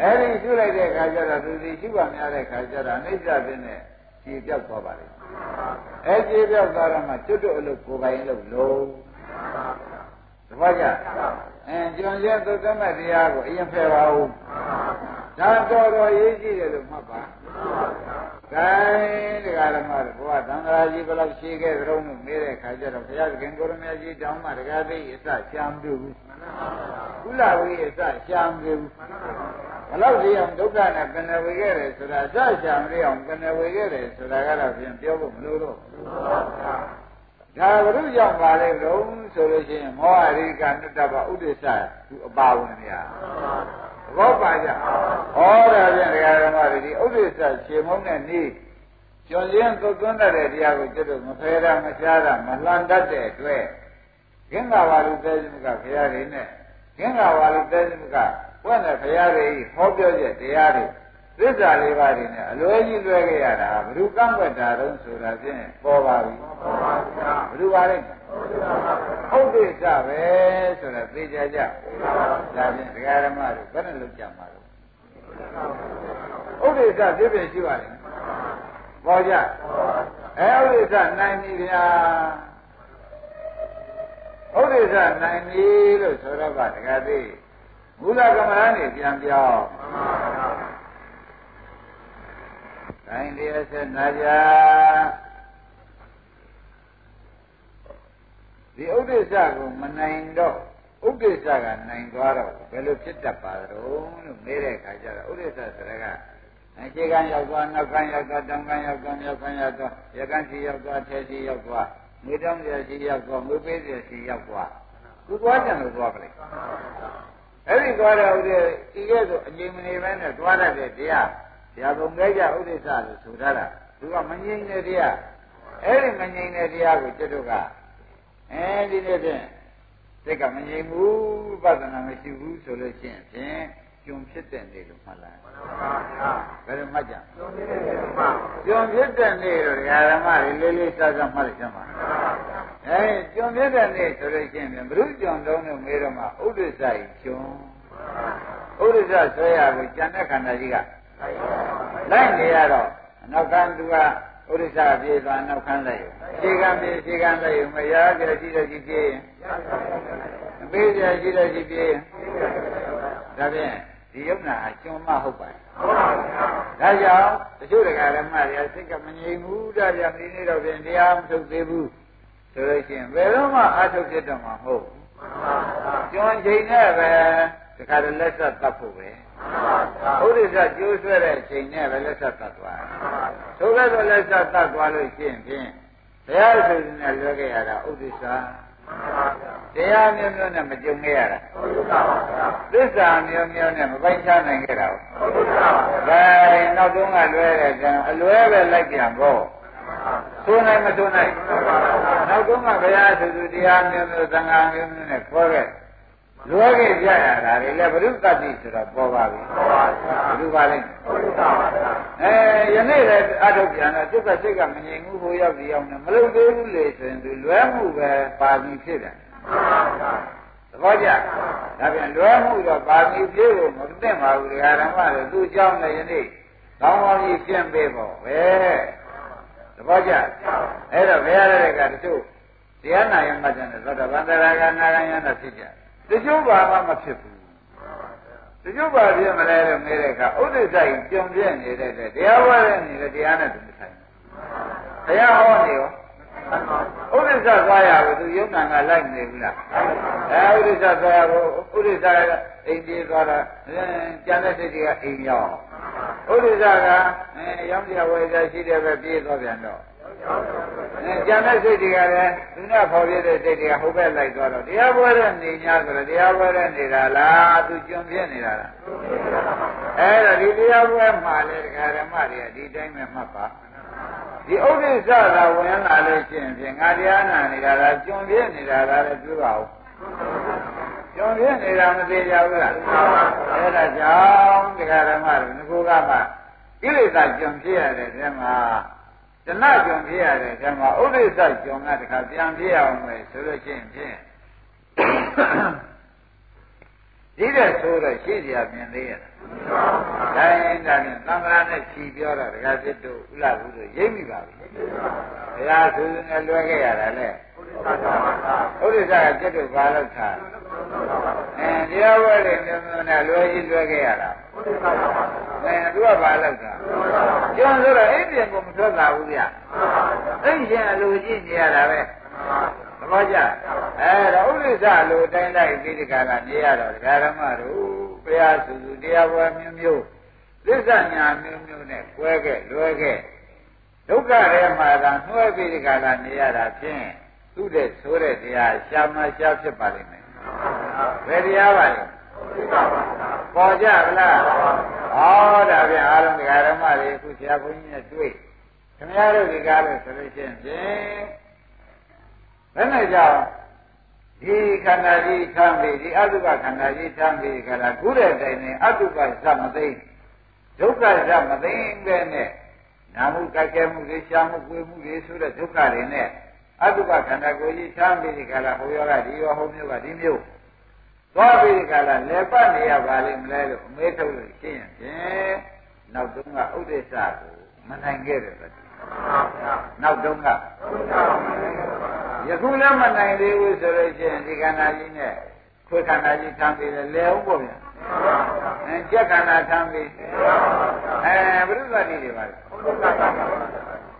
B: အဲဒီရှုလိုက်တဲ့အခါကျတော့သူဒီရှုပါများတဲ့အခါကျတော့အိဋ္ဌပြင်းနဲ့ခြေပြောက်သွားပါလေအဲခြေပြောက်သွားတော့မှကျွတ်တို့အလုပ်ကိုယ်ပိုင်လုပ်လို့ တပည့်ကြအဲကျွန်ရဲ့သုတ္တမတရားကိုအရင်ဖယ်ပါဦးဒါတော်တော်ရေးကြည့်တယ်လို့မှတ်ပါကဲတရားဓမ္မတို့ဘုရားသံဃာကြီးဘယ်လောက်ရှိခဲ့ကြုံလို့မေးတဲ့ခါကျတော့ဘုရားသခင်ကိုရမကြီးတောင်းမှတရားသိအစရှာမပြုဘူးကုလဝိအစရှာမပြုဘူးဘလောက်ဒီအောင်ဒုက္ခနဲ့ပင်ဝေခဲ့တယ်ဆိုတာအစရှာမရအောင်ပင်ဝေခဲ့တယ်ဆိုတာကတော့ဖြင့်ပြောဖို့မလိုတော့ ဒါဘုရုကြောင့်ပါလေလို့ဆိုလို့ရှိရင်မောဟရိကနုတ္တပဥဒိစ္စသူအပါဝင်များဘောပါကြဟောတာဖြင့်တရားဓမ္မတွေဒီဥဒိစ္စခြေမုံနဲ့နေကျော်ရင်သုတ်သွန်းတဲ့တရားကိုကျွတ်လို့မဖယ်တာမရှားတာမလှန်တတ်တဲ့အတွက်ကင်္ဂဝါလူသေးစမကဘုရားတွေနဲ့ကင်္ဂဝါလူသေးစမကဘုရားနဲ့ဘုရားတွေဟောပြောချက်တရားတွေ သစ္စာလေးပါးတွေနဲ့အလွဲကြီးလွဲခဲ့ရတာဘ누구ကန့်ွက်တာတုံးဆိုတာဖြင့်ပေါ်ပါပြီပေါ်ပါဗျာဘ누구ပါလဲဟုတ်တယ်ကြပဲဆိုတာသိကြကြဒါဖြင့်ဒကာဓမ္မတို့ဘယ်နဲ့လုပ်ကြမှာလဲဥဒိစ္စဖြစ်ဖြစ်ရှိပါလိမ့်ပေါ်ကြအဲဥဒိစ္စနိုင်ပြီဗျာဥဒိစ္စနိုင်ပြီလို့ဆိုတော့ကဒကာသိမူလကမ္မဋ္ဌာန်းနေပြန်ပြောင်း တိုင်းတရားဆက်နာကြဒီဥဒိစ္စကိုမနိုင်တော့ဥဒိစ္စကနိုင်သွားတော့ဘယ်လိုဖြစ်တတ်ပါသလဲလို့မေးတဲ့အခါကျတော့ဥဒိစ္စဆိုတာကအခြေခံရောက်သွားနောက်ကံရောက်သွားတောင်ကံရောက်သွားမြောက်ကံရောက်သွားရကံစီရောက်သွားထဲစီရောက်သွားငွေတောင်းရစီရောက်သွားငွေပေးရစီရောက်သွားသူသွားကြလို့သွားပါလေအဲ့ဒီသွားတဲ့ဥဒိဒီကဲဆိုအငြိမ်မနေပဲနဲ့သွားတတ်တဲ့တရားဆ ရာပုံခဲ့ကြဥဒိစ္စလို့ဆိုထားတာသူကမငြိမ်တဲ့တရားအဲ့ဒီမငြိမ်တဲ့တရားကိုကျွတ်တို့ကအဲဒီနေ့ဖြင့်စိတ်ကမငြိမ်ဘူးပဒနာမရှိဘူးဆိုလို့ရှိရင်ဖြင့်ကျွံဖြစ်တဲ့နေ့လို့မှတ်လိုက်မှန်ပါဗျာဘယ်လိုမှတ်ကြကျွံဖြစ်တဲ့နေ့လို့မှတ်ကျွံဖြစ်တဲ့နေ့တော့ဓမ္မတွေလေးလေးစားစားမှတ်လိုက်ကြပါမှန်ပါဗျာအဲကျွံဖြစ်တဲ့နေ့ဆိုလို့ရှိရင်ဘုရုကျွံတုံးလို့မေးတော့မှဥဒိစ္စကြီးကျွံဥဒိစ္စဆွဲရကိုကြံတဲ့ခန္ဓာကြီးက လိုက်နေရတော့အနောက်ကသူကဥဒိစ္စပြေးသွားနောက်ခန်းလိုက်ခြေကံပြေးခြေကံလိုက်မရကြရှိတဲ့ရှိပြေးရင်အပေးကြရှိတဲ့ရှိပြေးရင်ဒါဖြင့်ဒီယုံနာအကျွမ်းမဟုတ်ပါဘူးဒါကြောင့်တချို့တက္ကရာမတွေစိတ်ကမငြိမ်ဘူးဒါကြောင့်ဒီနေ့တော့ပြင်တရားမထုတ်သေးဘူးဆိုလို့ရှိရင်ဘယ်တော့မှအထုတ်ဖြစ်တော့မှာမဟုတ်ဘူးကျွမ်းချိန်နဲ့ပဲ တခါတည်းလက်ဆက်တတ်ဖို့ပဲဘုရားကျိုးဆွဲတဲ့အချိန်နဲ့ပဲလက်ဆက်တတ်သွားတယ်ဆိုကြတော့လက်ဆက်တတ်သွားလို့ရှိရင်ဖြင့်ဘုရားဆိုရင်လည်းလွဲခဲ့ရတာဥဒိစ္စတရားမျိုးမျိုးနဲ့မကြုံခဲ့ရတာသစ္စာမျိုးမျိုးနဲ့မပိုင်ချနိုင်ခဲ့တာဟုတ်ကဲ့နောက်တုန်းကလွဲတဲ့ကံအလွဲပဲလိုက်ပြန်ပေါ့ဆိုနိုင်မဆိုနိုင်နောက်တုန်းကဘုရားဆိုသူတရားမျိုးမျိုးသံဃာမျိုးမျိုးနဲ့ခေါ်ခဲ့ လွဲခဲ့ကြရတာလေဘုရုသတိဆိုတော့ပေါ်ပါပြီဘုရုပါလိမ့်ဘုရုပါပါအဲယနေ့လည်းအထုတ်ပြန်တော့စိတ်ကစိတ်ကမငြိမ်ဘူးဟိုရောက်ဒီရောက်နေမလုပ်သေးဘူးလေဆိုရင်သူလွဲမှုပဲပါပြီးဖြစ်တယ်သဘောကျဒါပြန်လွဲမှုတော့ပါပြီးဖြစ်လို့မသိပါဘူးဓမ္မလည်းသူ့အကြောင်းနဲ့ယနေ့ကောင်းကောင်းကြီးရှင်းပေးဖို့ပဲသဘောကျအဲ့တော့ဘယ်ရတဲ့ကတချို့တရားနာရင်မှတ်တယ်သောတာပန်တရားကနာရယနာဖြစ်ကြတယ် ချို့ဘာမှမဖြစ်ဘူးတချို့ဘာဖြစ်မလဲလို့မေးတဲ့အခါဥဒိစ္စကြီးကြုံပြည့်နေတဲ့တရားဝဲနေတဲ့တရားနဲ့သူမဆိုင်ဘူးဘုရားဟောနေရောဥဒိစ္စသွားရဘူးသူယုံနာကလိုက်မနေဘူးလားအဲဥဒိစ္စသွားရဘူးဥဒိစ္စကအိမ်ပြေးသွားတာကျန်တဲ့စိတ်တွေကအိမ်ရောက်ဥဒိစ္စကအဲရောင်းကြဝယ်ကြရှိတယ်ပဲပြေးသွားပြန်တော့အဲ ကျန်တဲ့စိတ်တွေကလည်းသူနဲ့ဖော်ပြတဲ့စိတ်တွေကဟိုဘက်လိုက်သွားတော့တရားပွဲတဲ့နေ냐ဆိုတော့တရားပွဲတဲ့နေတာလားသူကျွံပြင်းနေတာလားအဲ့တော့ဒီတရားပွဲမှာလေဒကာဓမ္မတွေကဒီတိုင်းပဲမှတ်ပါဒီဥဒိစ္စသာဝင်လာလို့ရှိရင်ဖြင့်ငါတရားနာနေတာလားကျွံပြင်းနေတာလားလည်းပြောပါဦးကျွံပြင်းနေတာမသေးကြဘူးလားအဲ့ဒါကြောင့်ဒကာဓမ္မတို့ငကိုကမှကိလေသာကျွံပြရတဲ့ထဲမှာ တဏှကြုံဖြစ်ရတဲ့ဓမ္မဥဒိစ္စကြုံကတခါပြန်ဖြစ်အောင်မယ်ဆိုလို့ရှိရင်ဖြင့်ဒီတဲ့ဆိုတော့ရှိစရာမြင်သေးရဲ့။ဒါရင်ဒါဖြင့်သံဃာနဲ့ခြီးပြောတော့တခါစစ်တို့ဥလာဘူးတို့ရိပ်မိပါပြီ။ဘုရားဆိုရင်လည်းလွယ်ခဲ့ရတာလေ။ဥဒိစ္စကจิตတို့ဘာလို့ထားအဲတရားဝဲတွေမျိုးမျိုးနဲ့လွယ်ကြီးလွယ်ခဲ့ရတာ။ အဲသူကဘာလို့ထားကျွန်းဆိုတော့အိမ်ပြန်ကိုမထွက်လာဘူးဗျအိမ်ရှင်အလိုကြည့်နေရတာပဲသဘောကျအဲတော့ဥလိစ္ဆအလိုတိုင်းတိုင်းပြီးဒီကလာနေရတော့ဒကာရမတို့ဘုရားစုစုတရားပွဲမျိုးမျိုးသစ္စာညာမျိုးမျိုးနဲ့ကွဲခဲ့လွဲခဲ့ဒုက္ခထဲမှာသာနှွဲပြီးဒီကလာနေရတာဖြင့်သူ့တဲ့ဆိုတဲ့တရားရှာမရှာဖြစ်ပါလိမ့်မယ်ဘယ်တရားပါလဲပေါ်ကြဗလား ဟောဒါပြန်အားလုံးဒကာရမတွေအခုဆရာဘုန်းကြီးနဲ့တွေ့ခင်ဗျားတို့ဒီကားလို့ဆိုလို့ရှိရင်ဖြင့်ဘယ်နဲ့ကြောင့်ဒီခန္ဓာကြီးထမ်းပြီးဒီအတုပခန္ဓာကြီးထမ်းပြီးခန္ဓာကုတဲ့တိုင်နဲ့အတုပဇမသိဒုက္ခဇမသိပဲနဲ့နာမှုကြိုက်ခဲမှုတွေရှားမှုကိုယ်မှုတွေဆိုတဲ့ဒုက္ခတွေနဲ့အတုပခန္ဓာကိုကြီးထမ်းပြီးဒီခန္ဓာဟိုရောကဒီရောဟိုမျိုးကဒီမျိုး သွားပြီးဒီကလာလဲပတ်နေရပါလိမ့်မလဲလို့အမေးထုတ်လို့ရှင်းရင်ဖြင့်နောက်တုန်းကဥဒိစ္စကိုမနိုင်ခဲ့တယ်ပဲနောက်တုန်းကယခုလည်းမနိုင်သေးဘူးဆိုလို့ရှိရင်ဒီခန္ဓာကြီးနဲ့ခွေခန္ဓာကြီးထမ်းပြီးလဲအောင်ပေါ့ဗျာအဲကြက်ခန္ဓာထမ်းပြီးအဲဘုရုသတိတွေပါလေ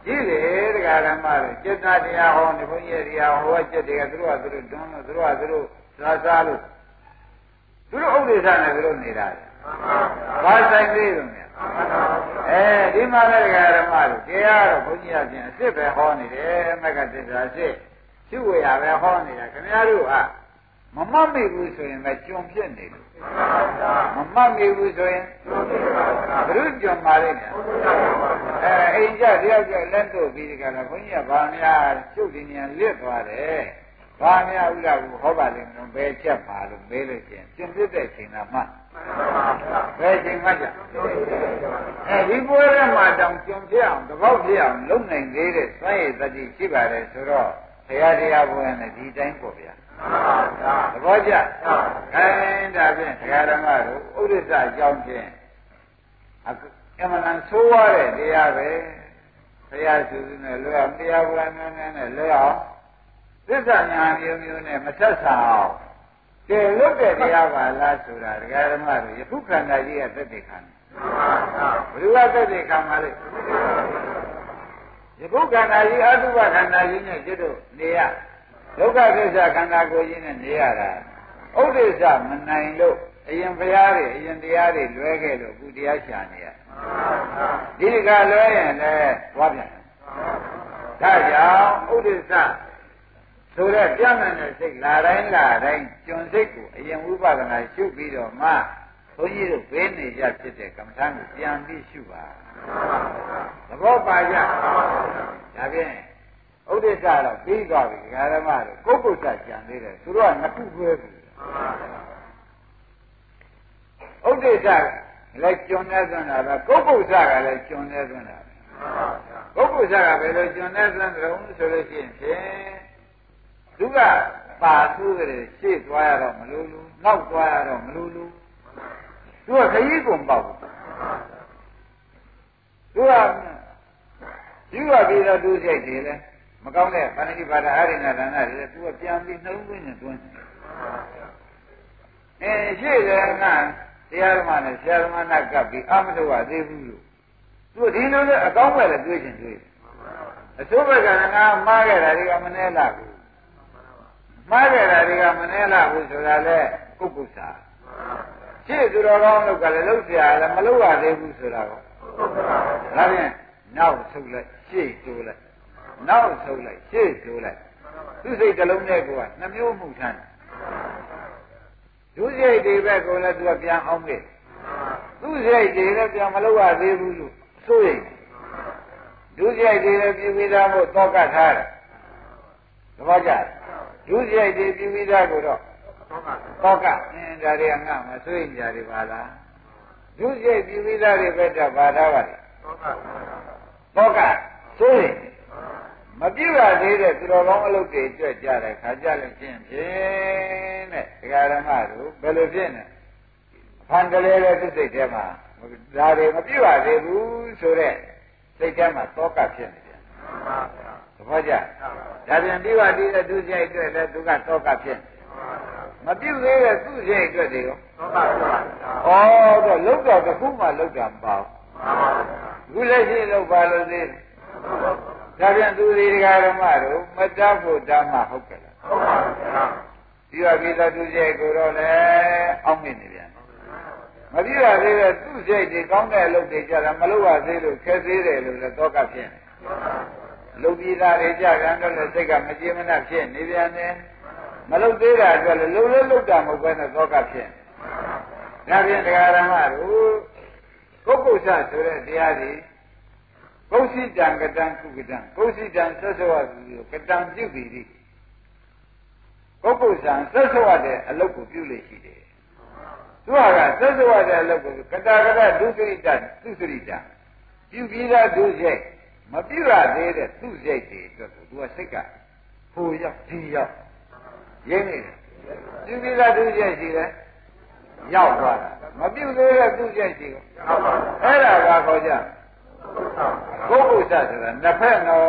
B: ကြီးတယ်တရားဓမ္မတွေจิตတရားဟောနေဘုန်းကြီးတရားဟောจิตတွေကသူတို့ကသူတို့တွန်းလို့သူတို့ကသူတို့သာစားလို့ သူတို့ဥဒိစ္စနဲ့သူတို့နေတာလေဘာဆိုင်သေးလို့မြတ်အဲဒီမှာလည်းဓမ္မတို့တရားတော့ဘုန်းကြီးအပြင်အစ်စ်ပဲဟောနေတယ်မကတစ္ဆာစစ်ရှိဝေရပဲဟောနေတာခင်ဗျားတို့ဟာမမတ်မိဘူးဆိုရင်ပဲကြုံဖြစ်နေတယ်မမတ်မိဘူးဆိုရင်ဘုရုကြုံပါလိမ့်မယ်အဲအိမ်ကြတယောက်ကြလက်တို့ပြီးဒီကရဘုန်းကြီးကဘာများကျုပ်ဒီဉာဏ်လစ်သွားတယ် ဘာများဥလာဘူးဟောပါလိမ့်မယ်ဘယ်ချက်ပါလို့မေးလို့ရှိရင်ကျင်ပြတဲ့ချိန်ကမှဘယ်ချိန်မှကြအဲဒီပွဲထဲမှာတောင်ကျုံပြအောင်တပေါက်ပြအောင်လုံနိုင်သေးတဲ့စွမ်းရည်တတိရှိပါတယ်ဆိုတော့ဘုရားတရားပွဲနဲ့ဒီတိုင်းပေါ့ဗျာသဘောကျခိုင်းဒါဖြင့်တရားဓမ္မတို့ဥဒိစ္စအကြောင်းဖြင့်အမှန်တန်ဆိုးရတဲ့တရားပဲဘုရားစုစုနဲ့လွယ်အောင်တရားပွဲများများနဲ့လွယ်အောင် သစ္စာညာမျိုးမျိုးနဲ့မဆက်ဆံအောင်ကဲလွတ်တဲ့တရားပါလားဆိုတာဒကာဓမ္မတို့ယခုခန္ဓာကြီးကသက်သေခံတယ်ဘယ်လိုကသက်သေခံပါလဲယခုခန္ဓာကြီးအတုပခန္ဓာကြီးနဲ့ကျွတ်တို့နေရဒုက္ခသစ္စာခန္ဓာကိုယ်ကြီးနဲ့နေရတာဥဒိစ္စမနိုင်လို့အရင်ဘုရားတွေအရင်တရားတွေလွဲခဲ့လို့အခုတရားရှာနေရဒီကလွဲရင်လည်းသွားပြန်ဒါကြောင့်ဥဒိစ္စ ဆိုတော့ပြန့်တဲ့စိတ်လာတိုင်းလာတိုင်းကျွန်စိတ်ကိုအရင်ဝိပဿနာရှုပြီးတော့မှဘုန်းကြီးတို့ဘေးနေကြဖြစ်တဲ့ကမ္မထာကိုပြန်ပြီးရှုပါသဘောပါကြဒါဖြင့်ဥဒိစ္စတော့ပြီးသွားပြီဒကာရမတို့ကိုယ်ပုစ္ဆကြံသေးတယ်သူတို့ကနှစ်ခုတွဲပြီဥဒိစ္စလည်းကျွန်းနေသွန်းတာပဲကိုယ်ပုစ္ဆကလည်းကျွန်းနေသွန်းတာပဲကိုယ်ပုစ္ဆကဘယ်လိုကျွန်းနေသွန်းတယ်ဆိုလို့ရှိရင်ဖြင့် သူကပါသူးတယ်ရှေ့သွားရတော့မလို့လို့နောက်သွားရတော့မလို့လို့သူကခရီးကုန်ပေါ့သူကယူရပြီးတော့သူစိတ်တွေလဲမကောင်းတဲ့ဗန္ဓိပါဒအာရိဏဒါနတွေလဲသူကပြန်ပြီးနှုံးသွင်းနေတွန်းအဲရှေ့တယ်ကတရားဓမ္မနဲ့ဆရာဓမ္မနာကပ်ပြီးအမတော်ကသေးဘူးလို့သူဒီလိုလဲအကောင်းပဲလဲတွေးချင်တွေးအစိုးဘက်ကငါမှားခဲ့တာတွေကမနှဲလာဘူး မှားခဲ့တာတွေကမနှဲလာဘူးဆိုတာလေပုဂ္ဂုစာရှေ့သူတော်ကောင်းလို့ကလည်းလှုပ်เสียလည်းမလှုပ်ရသေးဘူးဆိုတာကောဒါဖြင့်နောက်ဆုပ်လိုက်ရှေ့တိုးလိုက်နောက်ဆုပ်လိုက်ရှေ့တိုးလိုက်သူစိတ်တစ်လုံးနဲ့ကိုကနှမျိုးမှုထမ်းဒုစရိုက်တွေပဲကိုလည်းသူကပြန်အောင်ခဲ့သူစရိုက်တွေလည်းပြန်မလုပ်ရသေးဘူးလို့ဆိုရင်ဒုစရိုက်တွေလည်းပြည်ပြီးသားမို့တောကထားတယ်သဘောကျ ဒုစရိုက်တွေပြည်ပြီးသားကိုတော့တောကအင်းဒါတွေကငါမဆိုရင်ကြတယ်ပါလားဒုစရိုက်ပြည်ပြီးသားတွေပဲတော့ပါထားပါလေတောကဆိုရင်မပြည့်ရသေးတဲ့သူတော်ကောင်းအလုပ်တွေကြွကြတဲ့ခါကြလို့ချင်းဖြင့်တဲ့ဒကာရမတို့ဘယ်လိုဖြစ်နေဖန်ကလေးတဲ့သူစိတ်ထဲမှာဒါတွေမပြည့်ရသေးဘူးဆိုတဲ့စိတ်ထဲမှာတောကဖြစ်နေတယ်သဘော ကျဒါပြန်ပြည့်ရသေးတဲ့သူစိတ်အတွက်လည်းသူကတောကဖြစ်မပြည့်သေးတဲ့သူစိတ်အတွက်တွေရောတောကဖြစ်ပါဩတော့လုတ်တော့တစ်ခုမှလုတ်တာမပေါ့ခုလက်ရှိလုတ်ပါလို့သေးတယ်ဒါပြန်သူဒီဃာရမတို့မတတ်ဖို့ဓမ္မဟုတ်ကြလားဟုတ်ပါဘူးဗျာပြီးတော့ပြီးတော့သူစိတ်ကိုတော့လည်းအောက်မြင့်နေပြန်မပြည့်ရသေးတဲ့သူစိတ်တွေကောင်းတဲ့အလုပ်တွေကြတာမလုပ်ရသေးလို့ခက်သေးတယ်လို့လည်းတော့ကဖြစ်နေ လုံပြီးသားတွေကြကန်တော့လည်းစိတ်ကမကြေမနပ်ဖြစ်နေပြန်တယ်မလုပ်သေးတာအတွက်လည်းလုံလို့လုတ်တာမဟုတ်ဘဲနဲ့တော့ကဖြစ်ဒါဖြင့်တရားဓမ္မတို့ပုဂ္ဂုလ်ဆဆိုတဲ့တရားတွေကုသိတံကတံကုကတံကုသိတံဆက်ဆောရသူကတံပြုပြီဒီပုဂ္ဂုလ်ဆံဆက်ဆောရတဲ့အလုပ်ကိုပြုလို့ရှိတယ်သူကဆက်ဆောရတဲ့အလုပ်ကိုကတာကတဒုစရိတသူစရိတပြုပြီးသားဒုစိတ် မပြုရသေးတဲ့သူစိတ်တွေအတွက်ကိုသူကစိတ်ကဟိုရောက်ဒီရောက်ရင်းနေတယ်ပြုပြီးသားဒုစိတ်ရှိတယ်ရောက်သွားတာမပြုသေးတဲ့သူစိတ်ရှိကိုအဲ့ဒါကခေါ်ကြပုဂ္ဂိုလ်စဆိုတာနှစ်ဖက်နော်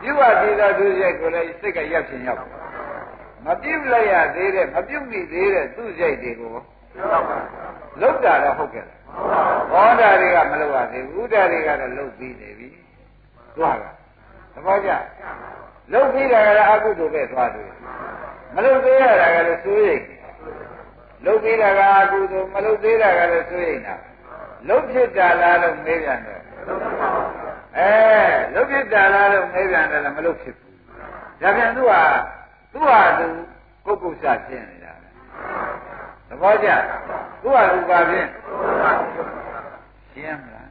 B: ပြုဝသေးသောသူစိတ်ကိုလည်းစိတ်ကရပ်ရှင်ရောက်မပြုလိုက်ရသေးတဲ့မပြုမိသေးတဲ့သူစိတ်တွေကိုလောက်တာတော့ဟုတ်ကဲ့လား ဟောတာတွေကမလောက်ရသေးဘူးဥဒ္ဒါတွေကတော့လုတ်ပြီးနေပြီသွားတာသဘောကျလုတ်ပြီးတာကလည်းအကုသိုလ်ပဲသွားတယ်မလုတ်သေးရတာကလည်းစိုးရိမ်လုတ်ပြီးတာကအကုသိုလ်မလုတ်သေးတာကလည်းစိုးရိမ်တာလုတ်ဖြစ်တာလားလို့မေးပြန်တယ်အဲလုတ်ဖြစ်တာလားလို့မေးပြန်တယ်လည်းမလုတ်ဖြစ်ဘူးဒါပြန်သူကသူ့ဟာသူပုဂ္ဂုစဖြစ်နေတာသဘောကျသူ့ဟာသူပါဖြင့် ရှင်းမလား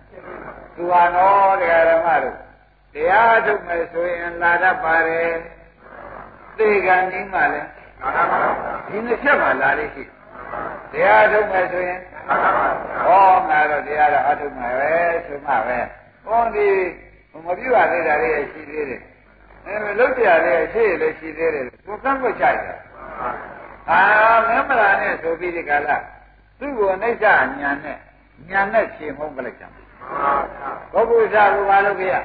B: သူဟာတော့တရားဓမ္မတို့တရားထုတ်မယ်ဆိုရင်လာတတ်ပါတယ်သေကံဒီမှလည်းဒီနှစ်ချက်မှလာလေးရှိတရားထုတ်မယ်ဆိုရင်ဟောငါတော့တရားတော့အထုတ်မှာပဲဆိုမှပဲဟောဒီမပြည့်ရသေးတာလေးရှိသေးတယ်အဲလုတ်ပြလေးရှိရလည်းရှိသေးတယ်ကိုကန့်ကွက်ကြိုက်တယ်အာမင်းမလာနဲ့ဆိုပြီးဒီကလာသူ့ကိုအိဋ္ဌညာနဲ့ ညာနဲ့ဖြေမုန်းပလိုက်ကြမှာပုဂ္ဂိုလ်စားကိုမလုပ်ပြရ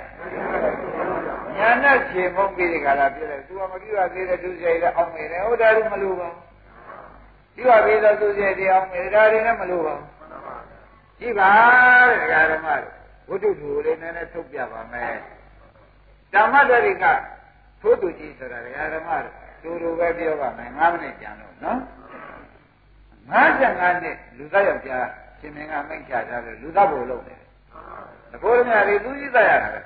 B: ညာနဲ့ဖြေမုန်းပြီးဒီကလာပြတယ်သူကမပြည့်ရသေးတဲ့သူစိတ်လည်းအောင်နေတယ်ဟုတ်တယ်မလို့ပါဒီပါပြီးတော့သူစိတ်တရားမေတ္တာတွေနဲ့မလို့ပါကြည့်ပါတဲ့ဓမ္မတို့ဝိတုတူလေးနည်းနည်းထုတ်ပြပါမယ်ဓမ္မတရိကထိုးသူကြီးဆိုတာဓမ္မတို့တူတူပဲပြောပါမယ်9မိနစ်ကြံလို့နော်55နှစ်လူသားယောက်ျား ရှင်မင်းကမိတ်ချထားလို့လူသားဘုံလုပ်တယ်တဘောရမြတွေသူကြီးသားရတာပဲ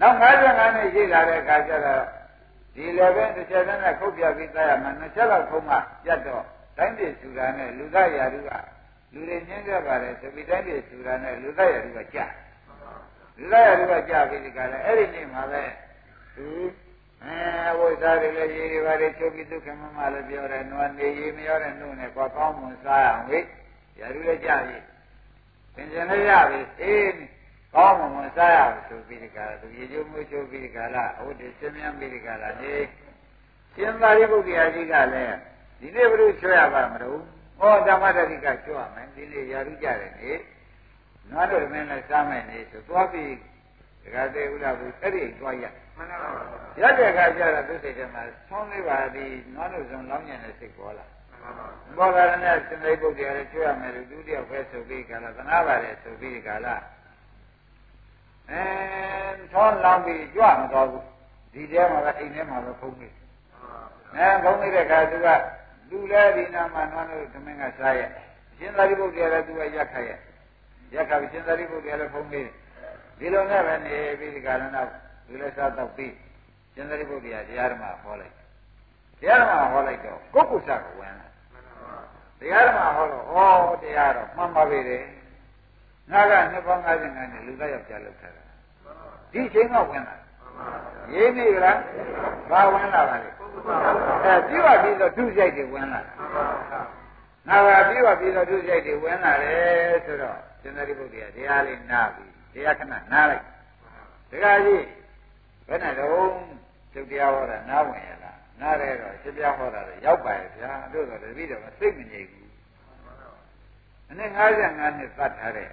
B: နောက်55နှစ်ရှိလာတဲ့အခါကျတော့ဒီလည်းပဲတစ်ချက်နဲ့ခုတ်ပြပြီးသားရမှာနှစ်ချက်လောက်ခုံးမှပြတ်တော့တိုင်းပြည်စုတာနဲ့လူသားရာလူကလူတွေညှင်းကြပါတယ်ဆိုပြီးတိုင်းပြည်စုတာနဲ့လူသားရာလူကကြာလူသားရာလူကကြာပြီးဒီကလည်းအဲ့ဒီနေ့မှာပဲသူအဲဝိဇာတွေလည်းရေးတွေပါလေချုပ်ပြီးဒုက္ခမမလည်းပြောတယ်နွားနေရေးမရောတဲ့နှုတ်နဲ့ကွာကောင်းမွန်စားအောင်ဝိ ရာလူလည်းကြာပြီသင်္ကြန်လည်းရပြီအေးကောင်းမွန်စားရအောင်ဆိုပြီးဒီကရသူရေကျိုးမှုချုပ်ပြီးဒီကလာအဝတ်တွေစင်မြန်းပြီးဒီကလာနေရှင်သာရိပုတ္တရာကြီးကလည်းဒီနေ့ဘုရုချွရပါမလို့ဟောဓမ္မတတိကချွရမယ်ဒီနေ့ရာထူးကြတယ်နေနွားတို့မင်းလည်းစားမယ်နေဆိုသွားပြီးဒကာသေးဥလာဘူးအဲ့ဒီသွားရမှန်ပါပါရတဲ့အခါကျတော့သူစိတ်ထဲမှာဆောင်းလေးပါသည်နွားတို့စုံလောင်းညံတဲ့စိတ်ပေါ်လာ ဘောဂရဏရှင်သိပုတ္တရာလည်းချွရမယ်လို့ဒုတိယဖဲဆိုပြီးကလာသနာပါတယ်ဆိုပြီးဒီကလာအဲထောလောင်းပြီးကြွမတော်ဘူးဒီတဲမှာကအိမ်ထဲမှာပဲဖုံးနေအဲဖုံးနေတဲ့အခါသူကလူလဲဒီနာမှာနွားလို့သမင်းကစားရဲ့ရှင်သာရိပုတ္တရာလည်းသူကရက်ခတ်ရဲ့ရက်ခတ်ပြီးရှင်သာရိပုတ္တရာလည်းဖုံးနေဒီလိုနဲ့ပဲနေပြီးဒီကရဏလူလဲစားတော့ပြီးရှင်သာရိပုတ္တရာတရားဓမ္မဟောလိုက်တရားဓမ္မဟောလိုက်တော့ကိုကုသကဝင်လာ တရားဓမ္မဟောတော့ဟောတရားတော့မှန်ပါပြီလေငါကနှစ်ပေါင်း55နှစ်လူသားယောက်ျားလောက်ထားတာဒီချိန်ကဝင်လာရေးနေကြလားဘာဝင်လာပါလဲအဲပြီးပါပြီးတော့ဒုစရိုက်တွေဝင်လာငါကပြီးပါပြီးတော့ဒုစရိုက်တွေဝင်လာတယ်ဆိုတော့ရှင်သာရိပုတ္တရာတရားလေးနားပြီးတရားခဏနားလိုက်တခါကြီးဘယ်နဲ့တော့သုတ်တရားဟောတာနားဝင်ရလား နားရဲတော့ရှင်ပြဟောတာလည်းရောက်ပါရဲ့ဗျာတို့ဆိုတပည့်တော်ကစိတ်မငြိမ်ဘူးအနည်း55နှစ်သတ်ထားတဲ့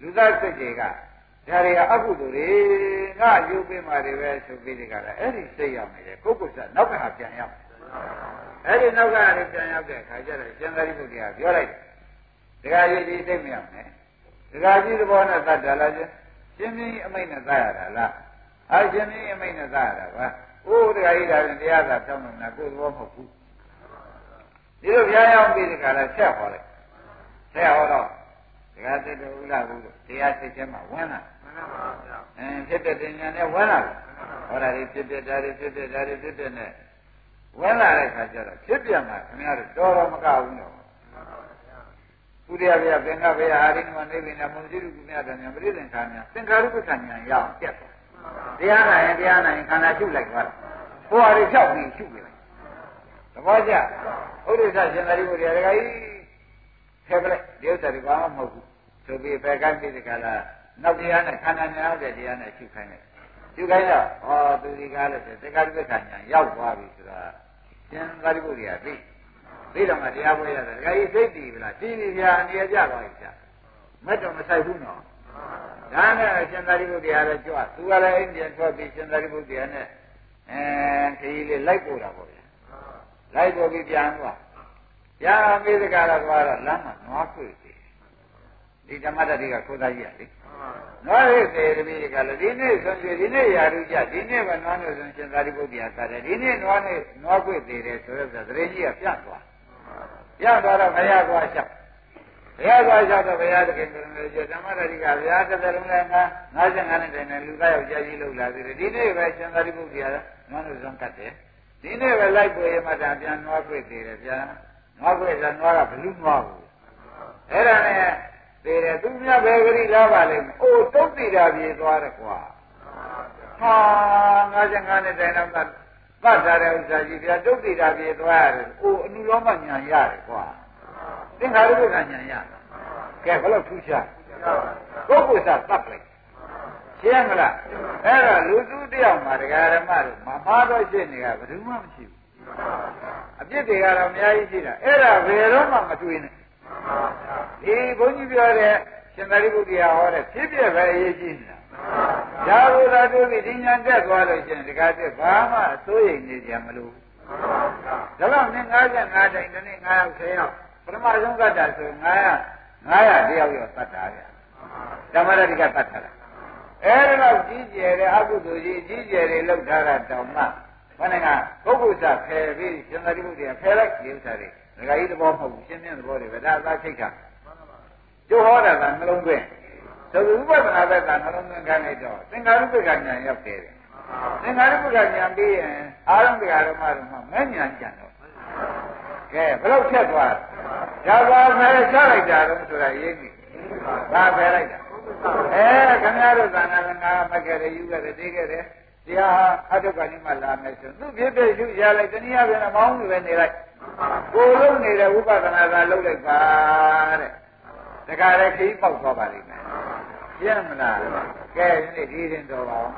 B: လူသားစိတ်တွေကဒါတွေကအကုသိုလ်တွေငါယူပေးမှတွေပဲဆိုပြီးဒီကရအဲ့ဒီစိတ်ရောက်နေတယ်ကိုယ့်ကိုယ်စနောက်ကပြန်ရောက်အဲ့ဒီနောက်ကလည်းပြန်ရောက်တဲ့အခါကျတော့ရှင်သာရိပုတ္တရာပြောလိုက်တယ်ဒကာကြီးဒီစိတ်မရောက်နဲ့ဒကာကြီးသဘောနဲ့သတ်တယ်လားရှင်ရှင်မင်းအမိတ်နဲ့သတ်ရတာလားအာရှင်မင်းအမိတ်နဲ့သတ်ရတာပါ အိုးဒကာကြီးဒါရင်တရားသာတောင်းလို့နာကိုယ်သဘောမဟုတ်ဘူးဒီလိုပြန်ရောက်ပြီးဒီကရဆက်ဟောလိုက်ဆက်ဟောတော့တရားစိတ်တော်ဥလာဘူးတရားစိတ်ထဲမှာဝင်လာမှန်ပါဗျာအင်းဖြစ်တဲ့ဉာဏ်နဲ့ဝင်လာဟောတာတွေဖြစ်တဲ့ဓာတ်တွေဖြစ်တဲ့ဓာတ်တွေဖြစ်တဲ့နဲ့ဝင်လာတဲ့ခါကျတော့ဖြစ်ပြန်တာခင်ဗျားတို့တော်တော်မကဘူးနော်ကုရိယဗျာပင်ကဗျာအာရိနမနေပြီနာမုန်စီရုကုမြတ်တယ်ညာပရိသင်္ခါညာသင်္ခါရုပ္ပခဏညာရအောင်ပြတ်သွား တရားနာရင်တရားနာရင်ခန္ဓာရှုလိုက်သွားတာဟိုဟာတွေဖြောက်ပြီးရှုနေလိုက်သဘောကျဥဒိစ္စရှင်သာရိပုတ္တရာတခါကြီးဖယ်ပလိုက်ဒီဥစ္စာတွေဘာမှမဟုတ်ဘူးဆိုပြီးဖယ်ကမ်းပြီးဒီကလာနောက်တရားနဲ့ခန္ဓာများတဲ့တရားနဲ့ရှုခိုင်းတယ်ရှုခိုင်းတော့ဟောသူဒီကားလို့ဆိုသက္ကာရိပ္ပခဏညာရောက်သွားပြီဆိုတာရှင်သာရိပုတ္တရာသိသိတော့မှတရားပွဲရတယ်ဒကာကြီးသိပြီလားသိပြီဗျာအနေရကြသွားပြီဗျာမက်တော့မဆိုင်ဘူးနော် ဒါနဲ့ရှင်သာရိပုတ္တရာလည်းကြွသူကလည်းအိန္ဒိယထွက်ပြီးရှင်သာရိပုတ္တရာနဲ့အဲခရီးလေးလိုက်ပို့တာပေါ့ဗျာလိုက်ပို့ပြီးပြန်သွားရမေးစကားတော့သွားတော့လမ်းမှာနွားခွေတယ်ဒီဓမ္မတတိကခိုးသားကြီးရလေနွားရိစေတပိကလည်းဒီနေ့ဆိုရင်ဒီနေ့ရာထူးကြဒီနေ့ပဲနွားလို့ဆိုရှင်သာရိပုတ္တရာသာတယ်ဒီနေ့နွားနဲ့နွားခွေသေးတယ်ဆိုတော့သတိကြီးကပြတ်သွားပြတ်သွားတော့ဘုရားသွားလျှောက် ဘုရားသွားလျှောက်တော့ဘုရားသခင်ကလည်းဓမ္မတတိကဘုရားတစ်သက်လုံးလည်းငါ55နှစ်တိုင်နဲ့လူသားယောက်ျားကြီးလောက်လာသေးတယ်ဒီနေ့ပဲရှင်သာရိပုတ္တရာနွားလို့ဆုံးကတ်တယ်ဒီနေ့ပဲလိုက်ပွေမှတာပြန်နွားခွေသေးတယ်ဗျာနွားခွေကနွားကဘလူးနွားဘူးအဲ့ဒါနဲ့သေးတယ်သူများဘယ်ဂရိလာပါလိမ့်မယ်အိုးတုတ်တိတာပြေသွားတယ်ကွာဟာ55နှစ်တိုင်တော့ကပတ်ထားတဲ့ဥစ္စာကြီးဗျာတုတ်တိတာပြေသွားရတယ်အိုးအနုလောမညာရတယ်ကွာ သင်္ခါရုပ္ပကညာရတယ်ကဲဘယ်လိုထူးခြားပုဂ္ဂိုလ်စားတတ်လိုက်ရှင်းမလားအဲ့တော့လူသူတယောက်မှာတရားဓမ္မတို့မမှားတော့ရှင်းနေကဘယ်သူမှမရှိဘူးအပြစ်တွေကတော့အများကြီးရှိတာအဲ့ဒါဘယ်တော့မှမတွေ့နဲ့ဒီဘုန်းကြီးပြောတဲ့ရှင်သာရိပုတ္တရာဟောတဲ့ဖြစ်ဖြစ်ပဲအရေးကြီးနေတာဒါဘုရားတို့ဒီညာတက်သွားလို့ရှင်တကားတက်ဘာမှအစိုးရိမ်နေကြမလို့ဒါတော့မင်း55တိုင်တနေ့9ယောက်10ယောက် ပထမဆုံးကတ္တာဆို900 900တယောက်ရောသတ်တာဗျဓမ္မရတိကသတ်တာအဲ့ဒါတော့ကြီးကျယ်တဲ့အကုသိုလ်ကြီးကြီးကျယ်တွေလောက်ထားတာတောင်မှဘယ်နဲ့ကပုဂ္ဂိုလ်စားဖယ်ပြီးရှင်သာရိပုတ္တရာဖယ်လိုက်ဒီဥစ္စာတွေဒကာကြီးသဘောမဟုတ်ဘူးရှင်းပြသဘောတွေပဲဒါသာချိတ်တာကျိုးဟောတာကနှလုံးသွင်းသုဥပဒနာဘက်ကနှလုံးသွင်းခိုင်းလိုက်တော့သင်္ခါရုပ္ပကညာရောက်တယ်သင်္ခါရုပ္ပကညာပြီးရင်အာရုံတရားဓမ္မတို့မှမဲ့ညာကြံတော့ ကဲဘယ်လောက်ဖြတ်သွားဒါပါမယ်ချလိုက်တာတော့ဆိုတာရေးပြီဒါဖယ်လိုက်တာအဲခင်ဗျားတို့သံဃာကငါမခဲ့တယ်ယူခဲ့တယ်သိခဲ့တယ်တရားအတုကနိမလာမယ်ဆိုသူဖြစ်ဖြစ်ယူရလိုက်တနည်းအားဖြင့်မောင်းလို့ပဲနေလိုက်ကိုလုံးနေတဲ့ဝိပဿနာကလုံးလိုက်ပါတဲ့တခါလေခီးပေါက်သွားပါလိမ့်မယ်ရှင်းမလားကဲဒီနေ့ဒီရင်တော်ပါအောင်